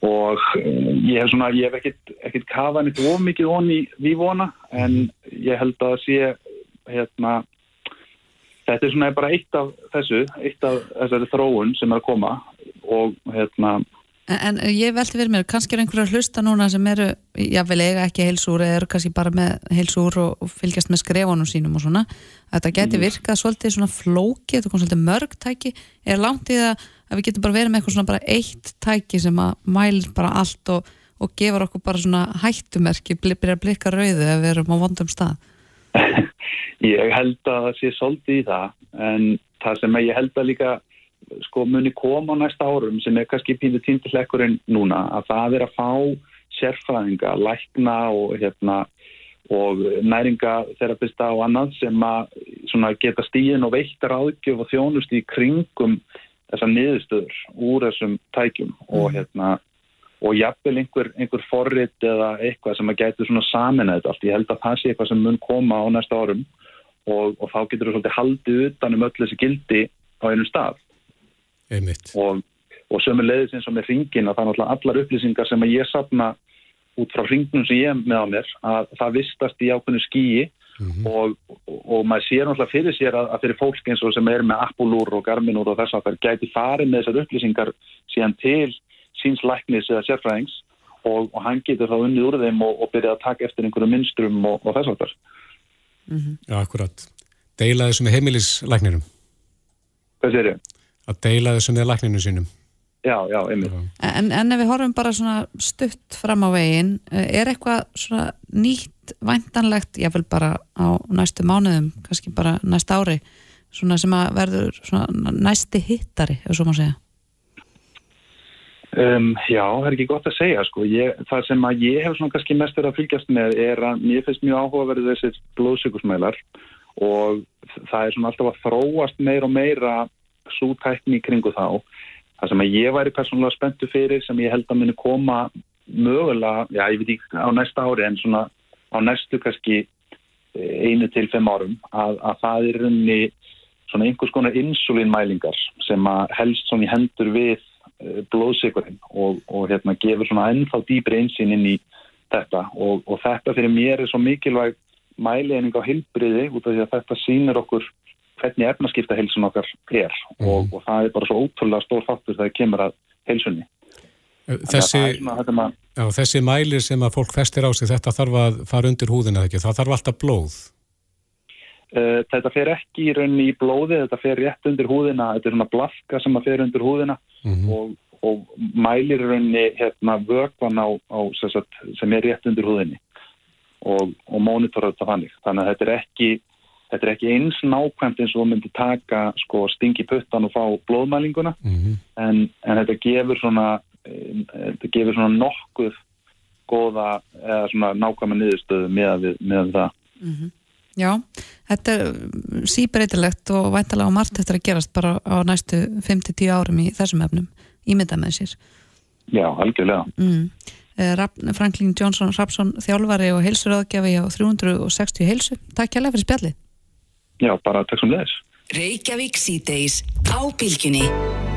Og uh, ég hef svona, ég hef ekkit, ekkit kafað neitt of mikið onni við vona en ég held að sé hérna þetta er svona bara eitt af þessu eitt af þessari þróun sem er að koma og hérna En, en ég velti verið mér, kannski er einhverjar hlusta núna sem eru, jável eiga ekki heilsúr eða eru kannski bara með heilsúr og, og fylgjast með skrefunum sínum og svona þetta geti Mm. virkað svolítið svona flóki þetta kom svolítið mörg tæki er langt í það að við getum bara verið með eitthvað svona bara eitt tæki sem að mælir bara allt og, og gefur okkur bara svona hættumerki, byrja að blikka rauðu ef við erum á vondum stað. Ég held að það sé svolítið í það en það sem ég held að líka sko muni koma á næsta árum sem er kannski píndu týndilekkurinn núna að það er að fá sérfræðinga, lækna og hérna og næringaterapista og annað sem að geta stíðin og veittar áðgjöf og þjónust í kringum þessar niðurstöður úr þessum tækjum og hérna og jafnvel einhver, einhver forrit eða eitthvað sem að gæti svona samin þetta allt. Ég held að það sé eitthvað sem mun koma á næsta árum og, og þá getur þú svolítið haldið utan um öll þessi gildi á einum stað. Einmitt. Og, og sömu leiðis eins og með ringin að það er náttúrulega allar upplýsingar sem að ég sapna út frá ringnum sem ég er með á mér að það vistast í ákveðnu skíi og, og, og maður sér náttúrulega fyrir sér að, að fyrir fólk eins og sem er með Apple-úr og Garmin-úr og þess að það gæti farið með þessar upplýsingar síðan til síns læknis eða sérfræðings og, og hann getur þá unnið úr þeim og, og byrjað að taka eftir einhverju minnstrum og, og þess að það. Já, akkurat. Deila þessu með heimilislækninum. Hvað sér ég? Að deila þessu með lækninu sínum. Já, já, einmitt. En, en ef við horfum bara svona stutt fram á veginn, er eitthvað svona nýtt væntanlegt, ég vil bara á næstu mánuðum, kannski bara næsta ári, svona sem að verður svona næsti hittari, ef svo má segja? Um, já, það er ekki gott að segja sko. ég, það sem að ég hef svona kannski mest verið að fylgjast með er að mér finnst mjög áhugaverðið þessir blóðsökursmælar og það er svona alltaf að þróast meira og meira svo tækni kringu þá það sem að ég væri persónulega spenntu fyrir sem ég held að muni koma mögulega, já ég veit ekki á næsta ári en svona á næstu kannski einu til fimm árum að, að það er runni svona einhvers konar insulinmælingar sem að helst svona í hendur við blóðsikurinn og, og hérna gefur svona ennþá dýbri einsinn inn í þetta. Og, og þetta fyrir mér er svo mikilvæg mæleining á hilbriði út af því að þetta sýnir okkur hvernig efnaskipta heilsun okkar er mm. og, og það er bara svo ótrúlega stór faktur þegar það kemur að heilsunni Þessi, svona, já, þessi mælir sem að fólk festir á sig þetta þarf að fara undir húðina ekki, það þarf alltaf blóð Uh, þetta fer ekki í rauninni í blóði, þetta fer rétt undir húðina, þetta er svona blafka sem að fer undir húðina mm -hmm. og, og mælir rauninni hérna vökvan á, á sagt, sem er rétt undir húðinni og, og mónitora þetta fannig. Þannig að þetta er ekki, þetta er ekki eins nákvæmt eins og þú myndir taka sko stingi puttan og fá blóðmælinguna Mhm. en, en þetta gefur svona þetta gefur svona nokkuð góða eða svona nákvæma niðurstöðu með, við, með það Já, þetta er síbreytilegt og væntalega á margt eftir að gerast bara á næstu 5-10 árum í þessum efnum, ímynda með sér. Já, algjörlega Mm. Eh, Rafn- Franklin Johnson Rapsson, þjálfari og heilsuröðgjafi á 360 heilsu. Takk kærlega fyrir spjallið. Já, bara takk sem leðis Reykjavík síðdeis á bylgjunni.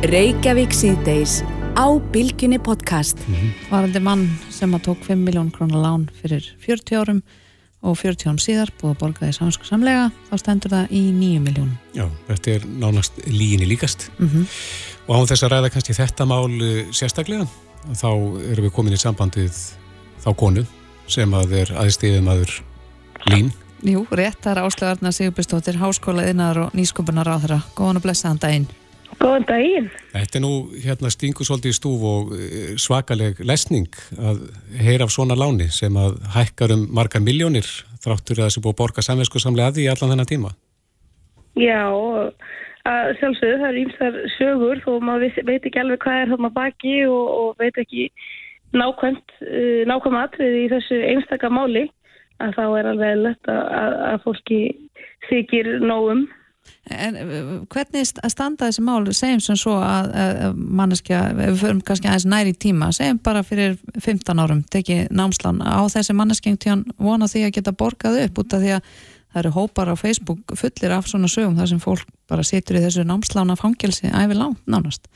Reykjavík síðdeis á bylgjunni podcast. Varandi mann sem að tók 5 miljón krónar lán fyrir 40 árum og 40 árum síðar búið að borga því samsku samlega, þá stendur það í 9 miljón. Já, þetta er nánast líginni líkast. Mm Og án þess að ræða kannski þetta mál eh, sérstaklega, þá erum við komin í samband við þá konu sem að er aðstíðum aður lín. Jú, rétt, það er Áslögarna Sigurbjörnsdóttir, háskóla innar og nýsköpunar á þeirra. Góðan og blessaðan daginn. Góðan daginn. Þetta er nú hérna stingu svolítið í stúf og eh, svakaleg lesning að heyra af svona láni sem að hækkar um margar miljónir þráttur að þessi búið að borga samvesku samlega að því í allan þennan tíma. Já, og að sjálfsögðu það eru ímsar sögur þó maður veit ekki alveg hvað er þarna baki og, og veit ekki nákvæmt, uh, nákvæm atriði í þessu einstaka máli að þá er alveg lett að, að, fólki þykir nógum. En uh, hvernig að standa þessi mál, segjum sem svo að, að manneskja, við förum kannski aðeins næri tíma, segjum bara fyrir 15 árum, tekið námslán, á þessi manneskjeng tíðan vona því að geta borgað upp út af því að það eru hópar á Facebook fullir af svona sögum þar sem fólk bara situr í þessu námslána fangelsi æfi langt nánast.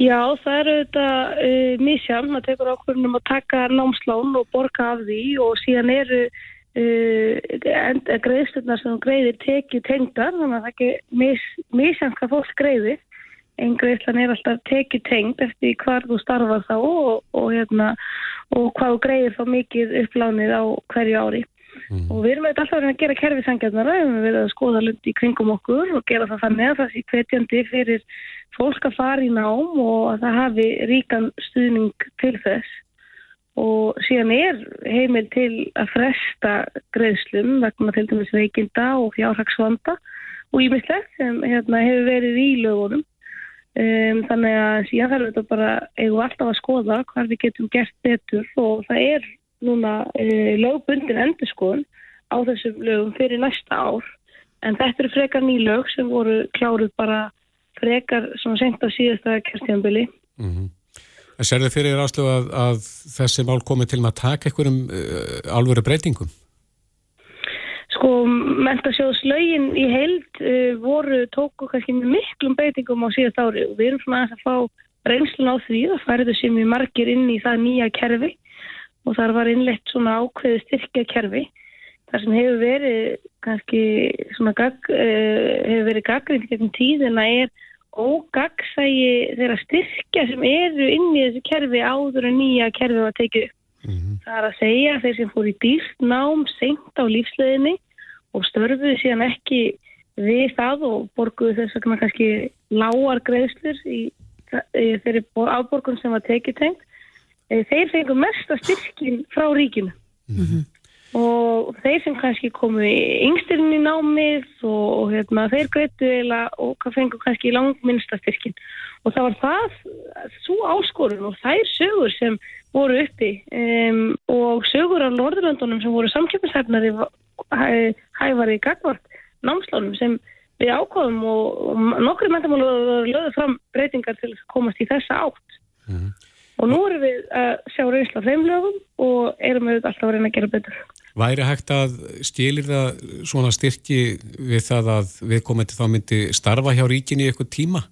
Já, það eru þetta uh, misjafn, maður tekur ákvörðunum að taka námslán og borga af því og síðan eru uh, greiðslunar sem greiðir tekið tengdar, þannig að það ekki mis, misjafn hvað fólk greiðir. Einn greiðslan er alltaf tekið tengd eftir hvar þú starfar þá og, og, hérna, og hvað þú greiðir þá mikið upplánið á hverju ári. Og við erum auðvitað alltaf að gera kerfi sangjarnara, við erum að skoða lundi í kringum okkur og gera það þannig að það sé hvetjandi fyrir fólk að fara í nám og að það hafi ríkan stuðning til þess. Og síðan er heimil til að fresta greiðslum vegna til dæmis veikinda og fjárhagsvanda og ímislegt sem hérna, hefur verið í lögunum. Um, þannig að síðan þarf þetta bara eigum alltaf að skoða hvað við getum gert betur og það er núna uh, lögbundin endurskoðun á þessum lögum fyrir næsta ár en þetta eru frekar ný lög sem voru kláruð bara frekar svona senkt á síðasta kjörstjánbili Mm -hmm. Serðu fyrir áslöfu að, að þessi mál komið til að taka einhverjum uh, alvöru breytingum? Sko, mentasjóðslögin í heild uh, voru, tóku kannski með miklum breytingum á síðast ári og við erum svona að fá reynslun á því að færðu sem við margir inn í það nýja kerfi og þar var innlegt svona ákveði styrkja kerfi þar sem hefur verið kannski svona gag, uh, hefur verið gaggrind gegn tíðina er ógagsægi þeirra styrkja sem eru inn í þessu kerfi áður en nýja kerfi var tekið upp. Það er að segja að þeir sem fór í dýrt nám seint á lífsleginni og störfuðu síðan ekki við það og borguðu þess vegna kannski lágar greiðslur í, í þeirri afborgun sem var tekið tengt. Þeir fengu mesta styrkin frá ríkinu og þeir sem kannski komu yngstirinn í námið og, og hérna, þeir eða og hvað fengur kannski langminnsta styrkin og það var það svo áskorun og þær sögur sem voru uppi um, og sögur af Norðurlandunum sem voru samkjöfnishefnari hæfari gagvart námslánum sem við ákváðum og, og nokkru mentamálu lögðu fram breytingar til að komast í þessa átt. Og nú erum við að sjá reynsla þeim lögum og erum við alltaf að reyna að gera betur Væri hægt að stýlir það svona styrki við það að viðkomandi þá myndi starfa hjá ríkinu í eitthvað tíma?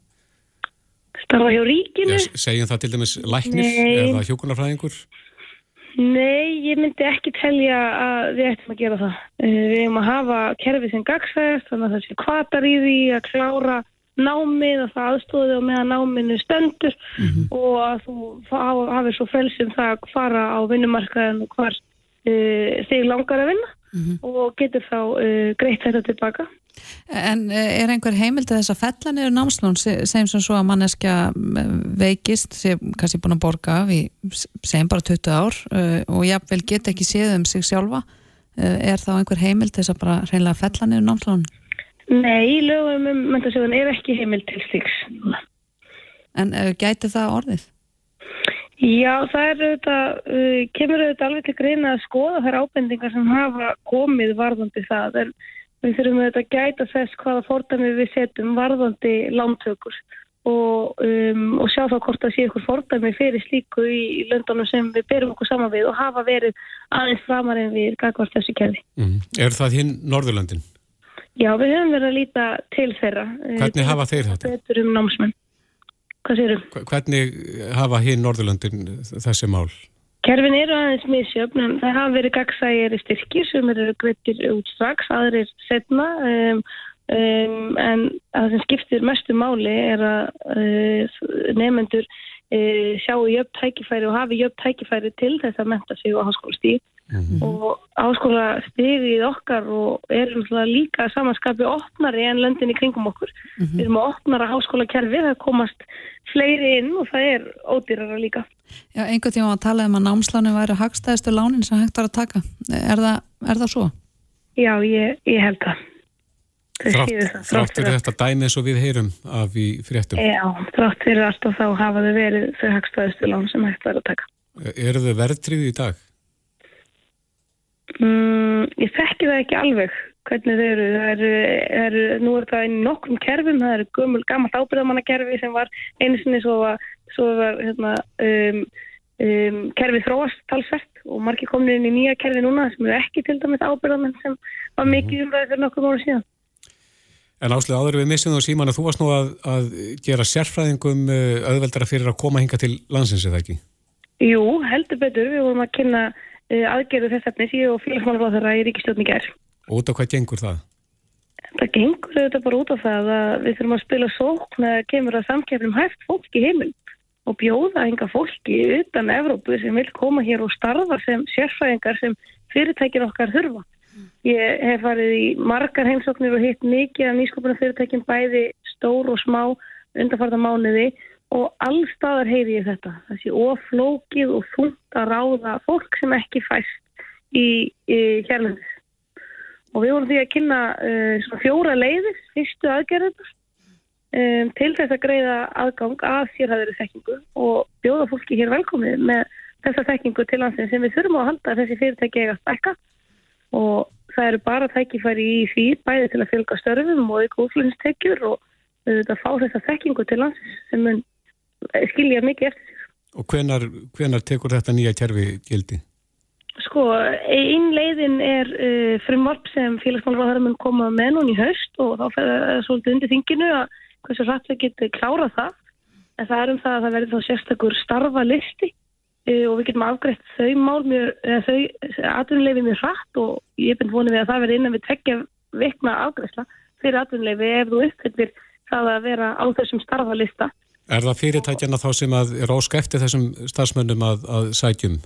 Starfa hjá ríkinu? Ja, segjum það til dæmis læknir eða hjókunarfræðingur? Nei, ég myndi ekki telja að við ættum að gera það. Eh, Við erum að hafa kerfi sem gagsæðast, þannig að það sé kvatar í því að klára námið og það aðstóði og meðan náminu stendur og að þú hafið svo frelsum það að fara á vinnumarkaðin og hvar þig langar að vinna og getur þá uh, greitt þetta tilbaka. En eh, er einhver heimil til þess að fella niður námslán se- segjum sem svo að manneskja eh, veikist, sé kannski búin að borga í, segjum bara 20 ár og jafnvel get ekki séð um sig sjálfa er þá einhver heimil til þess að bara reynilega fella niður námslán? Nei, lögum um mentasjóðan er ekki heimil til stíks. En gæti það orðið? Já, það er auðvitað, uh, kemur auðvitað alveg til greina að skoða þær ábendingar sem hafa komið varðandi það. En við þurfum auðvitað að gæta þess hvaða fordæmi við setjum varðandi lántökur og, um, og sjá þá hvort það sé ykkur fordæmi fyrir slíku í, löndunum sem við berum okkur saman við og hafa verið aðeins framar en við gagvart þessu kerfi. Mm. Er það hinn Norðurlandin? Já, við höfum verið að líta til þeirra. Hvernig hafa þeir þetta? Betur um námsmenn. Hvað sérum? Hvernig hafa hinn Norðurlandin þessi mál? Kerfin eru aðeins misjöfn en það hafa verið gagsægir styrkir sem eru greitir út strax, aðrir setna um, um, en það sem skiptir mestu máli er að uh, nefnendur sjáu jöfn tækifæri og hafi jöfn tækifæri til þess að menta sig á háskólastíð mm -hmm. og háskólastíðið okkar og erum líka samanskapi opnari en löndin í kringum okkur. Mm -hmm. Við erum að opnara háskólakerfi, það komast fleiri inn og það er ódýrara líka. Já, einhvern tíma að tala um að námslánu væri hagstæðistu lánin sem hægt var að taka. Er það, er það svo? Já, ég, ég held það. Þrátt fyrir þetta dæmi eins og við heyrum af í fréttum? Já, þrátt fyrir allt og þá hafa þau verið þau hagstæðistu lán sem hægt var að taka. Eru þau verðtrið í dag? Mm, ég þekki það ekki alveg hvernig þau eru. Það eru, nú er það einu nokkrum kerfum, það eru gömul, gammalt ábyrðamannakerfi sem var einu sinni svo var, svo var hérna, um, um, kerfið þróast talsvert og margir komin inn í nýja kerfi núna sem eru ekki til dæmis ábyrðamenn sem var mikið umræðið fyrir nokkrum ára síðan. En áslega áður við missum þú síman að þú varst nú að, að gera sérfræðingum auðveldara fyrir að koma hinga til landsins eða ekki? Jú, heldur betur. Við vorum að kynna aðgerðu þess efnis ég og félagsmálaráðara í ríkistjóðni ger. Og út af hvað gengur það? Það gengur auðvitað bara út af það að við þurfum að spila sókn að kemur að samkefnum hægt fólk í heimil og bjóða enga fólki utan Evrópu sem vil koma hér og starfa sem sérfræðingar sem fyrirtækir okkar þurfa. Ég hef farið í margar heimsóknir og hitt mikið af nýskopunum fyrirtækjum bæði stór og smá undarfarta mánuði og allstaðar heyri ég þetta. Sé oflókið og þúnt að ráða fólk sem ekki fæst í, í hérlendis. Og við vorum því að kynna uh, fjóra leiðis, fyrstu aðgerðar um, til þess að greiða aðgang að sérhæðari þekkingu og bjóða fólki hér velkomið með þessa þekkingu til landsins sem við þurfum að halda þessi fyrirtæki eiga stekka og það eru bara tækifæri í því bæði til að fylga störfum og ykkur útflutnistekjur og auðvitað fá þessa þekkingu til landsins sem mun skilja mikið eftir sig. Og hvenar, hvenar tekur þetta nýja kerfi gildi? Sko, einn leiðin er uh, frumvarp sem félagsmálaráðar mun koma með núni í haust og þá fer það svolítið undir þinginu að hversu rætt við getum klárað það. En það er um það að það verður þá sérstakur starfa listi og við getum afgreitt þau mál mjög, eða þau atvinnuleifi mjög hratt og ég er byrjum vonið við að það verður innan við tekja vikna afgreiðsla fyrir atvinnuleifi ef þú uppfyllir það að vera á þessum starfa lista. Er það fyrirtækjana þá sem er óska eftir þessum starfsmönnum að, að sækjum?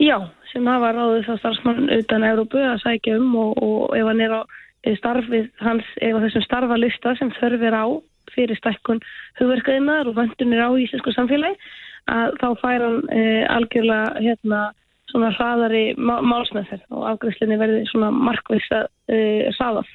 Já, sem hafa ráðið það starfsmann utan Európu að sækja um og, og ef hann er á starfið hans, ef þessum starfalista sem þörfir á fyrir stækkun hugverkaðinnar og vöndunir á íslensku samfélagi, að þá fær hann e, algjörlega hérna svona hraðari málsmeðferð og afgriðslinni verði svona markvís að e, hraðað.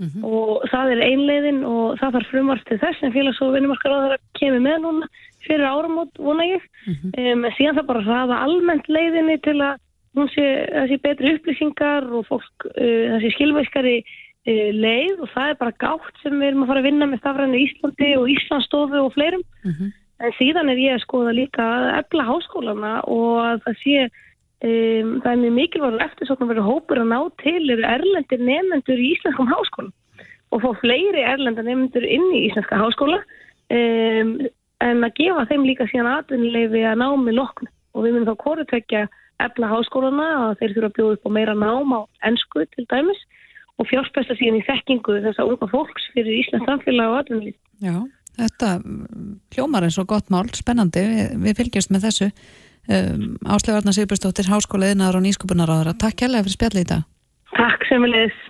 Mm -hmm. og það er einleiðin og það þarf frumvart til þess en félags- og vinnumarkar á það kemur með núna fyrir áramót vona ég mm -hmm. um, síðan það bara ræða almennt leiðinni til að hún sé, sé betri upplýsingar og fólk uh, það sé skilvæskari uh, leið og það er bara gátt sem við erum að fara að vinna með stafræðinu Íslandi og Íslandsstofu og fleirum mm -hmm. En síðan er ég að skoða líka efla háskólana og að það sé Um, það er mjög mikilvægur eftir svo að vera hópur að ná til eru erlendir nefnendur í Íslenskum háskóla og fá fleiri erlendir nefnendur inn í Íslenska háskóla um, en að gefa þeim líka síðan atvinnilegði að námi loknu og við myndum þá korrutvekja efla háskólana og þeir þurfa að bjóða upp á meira nám á ennsku til dæmis og fjárspesta síðan í þekkingu þess að unga fólks fyrir Íslands samfélag og atvinnilegt. Já, þetta hljómar eins og gott mál, spennandi, við, við fylgjast með þessu Um, Áslega Arna Sigurbjörnsdóttir, Háskóla Eðnaðar og Nýskupunaráðara. Takk kærlega fyrir spjallið í dag. Takk sem við leiðis.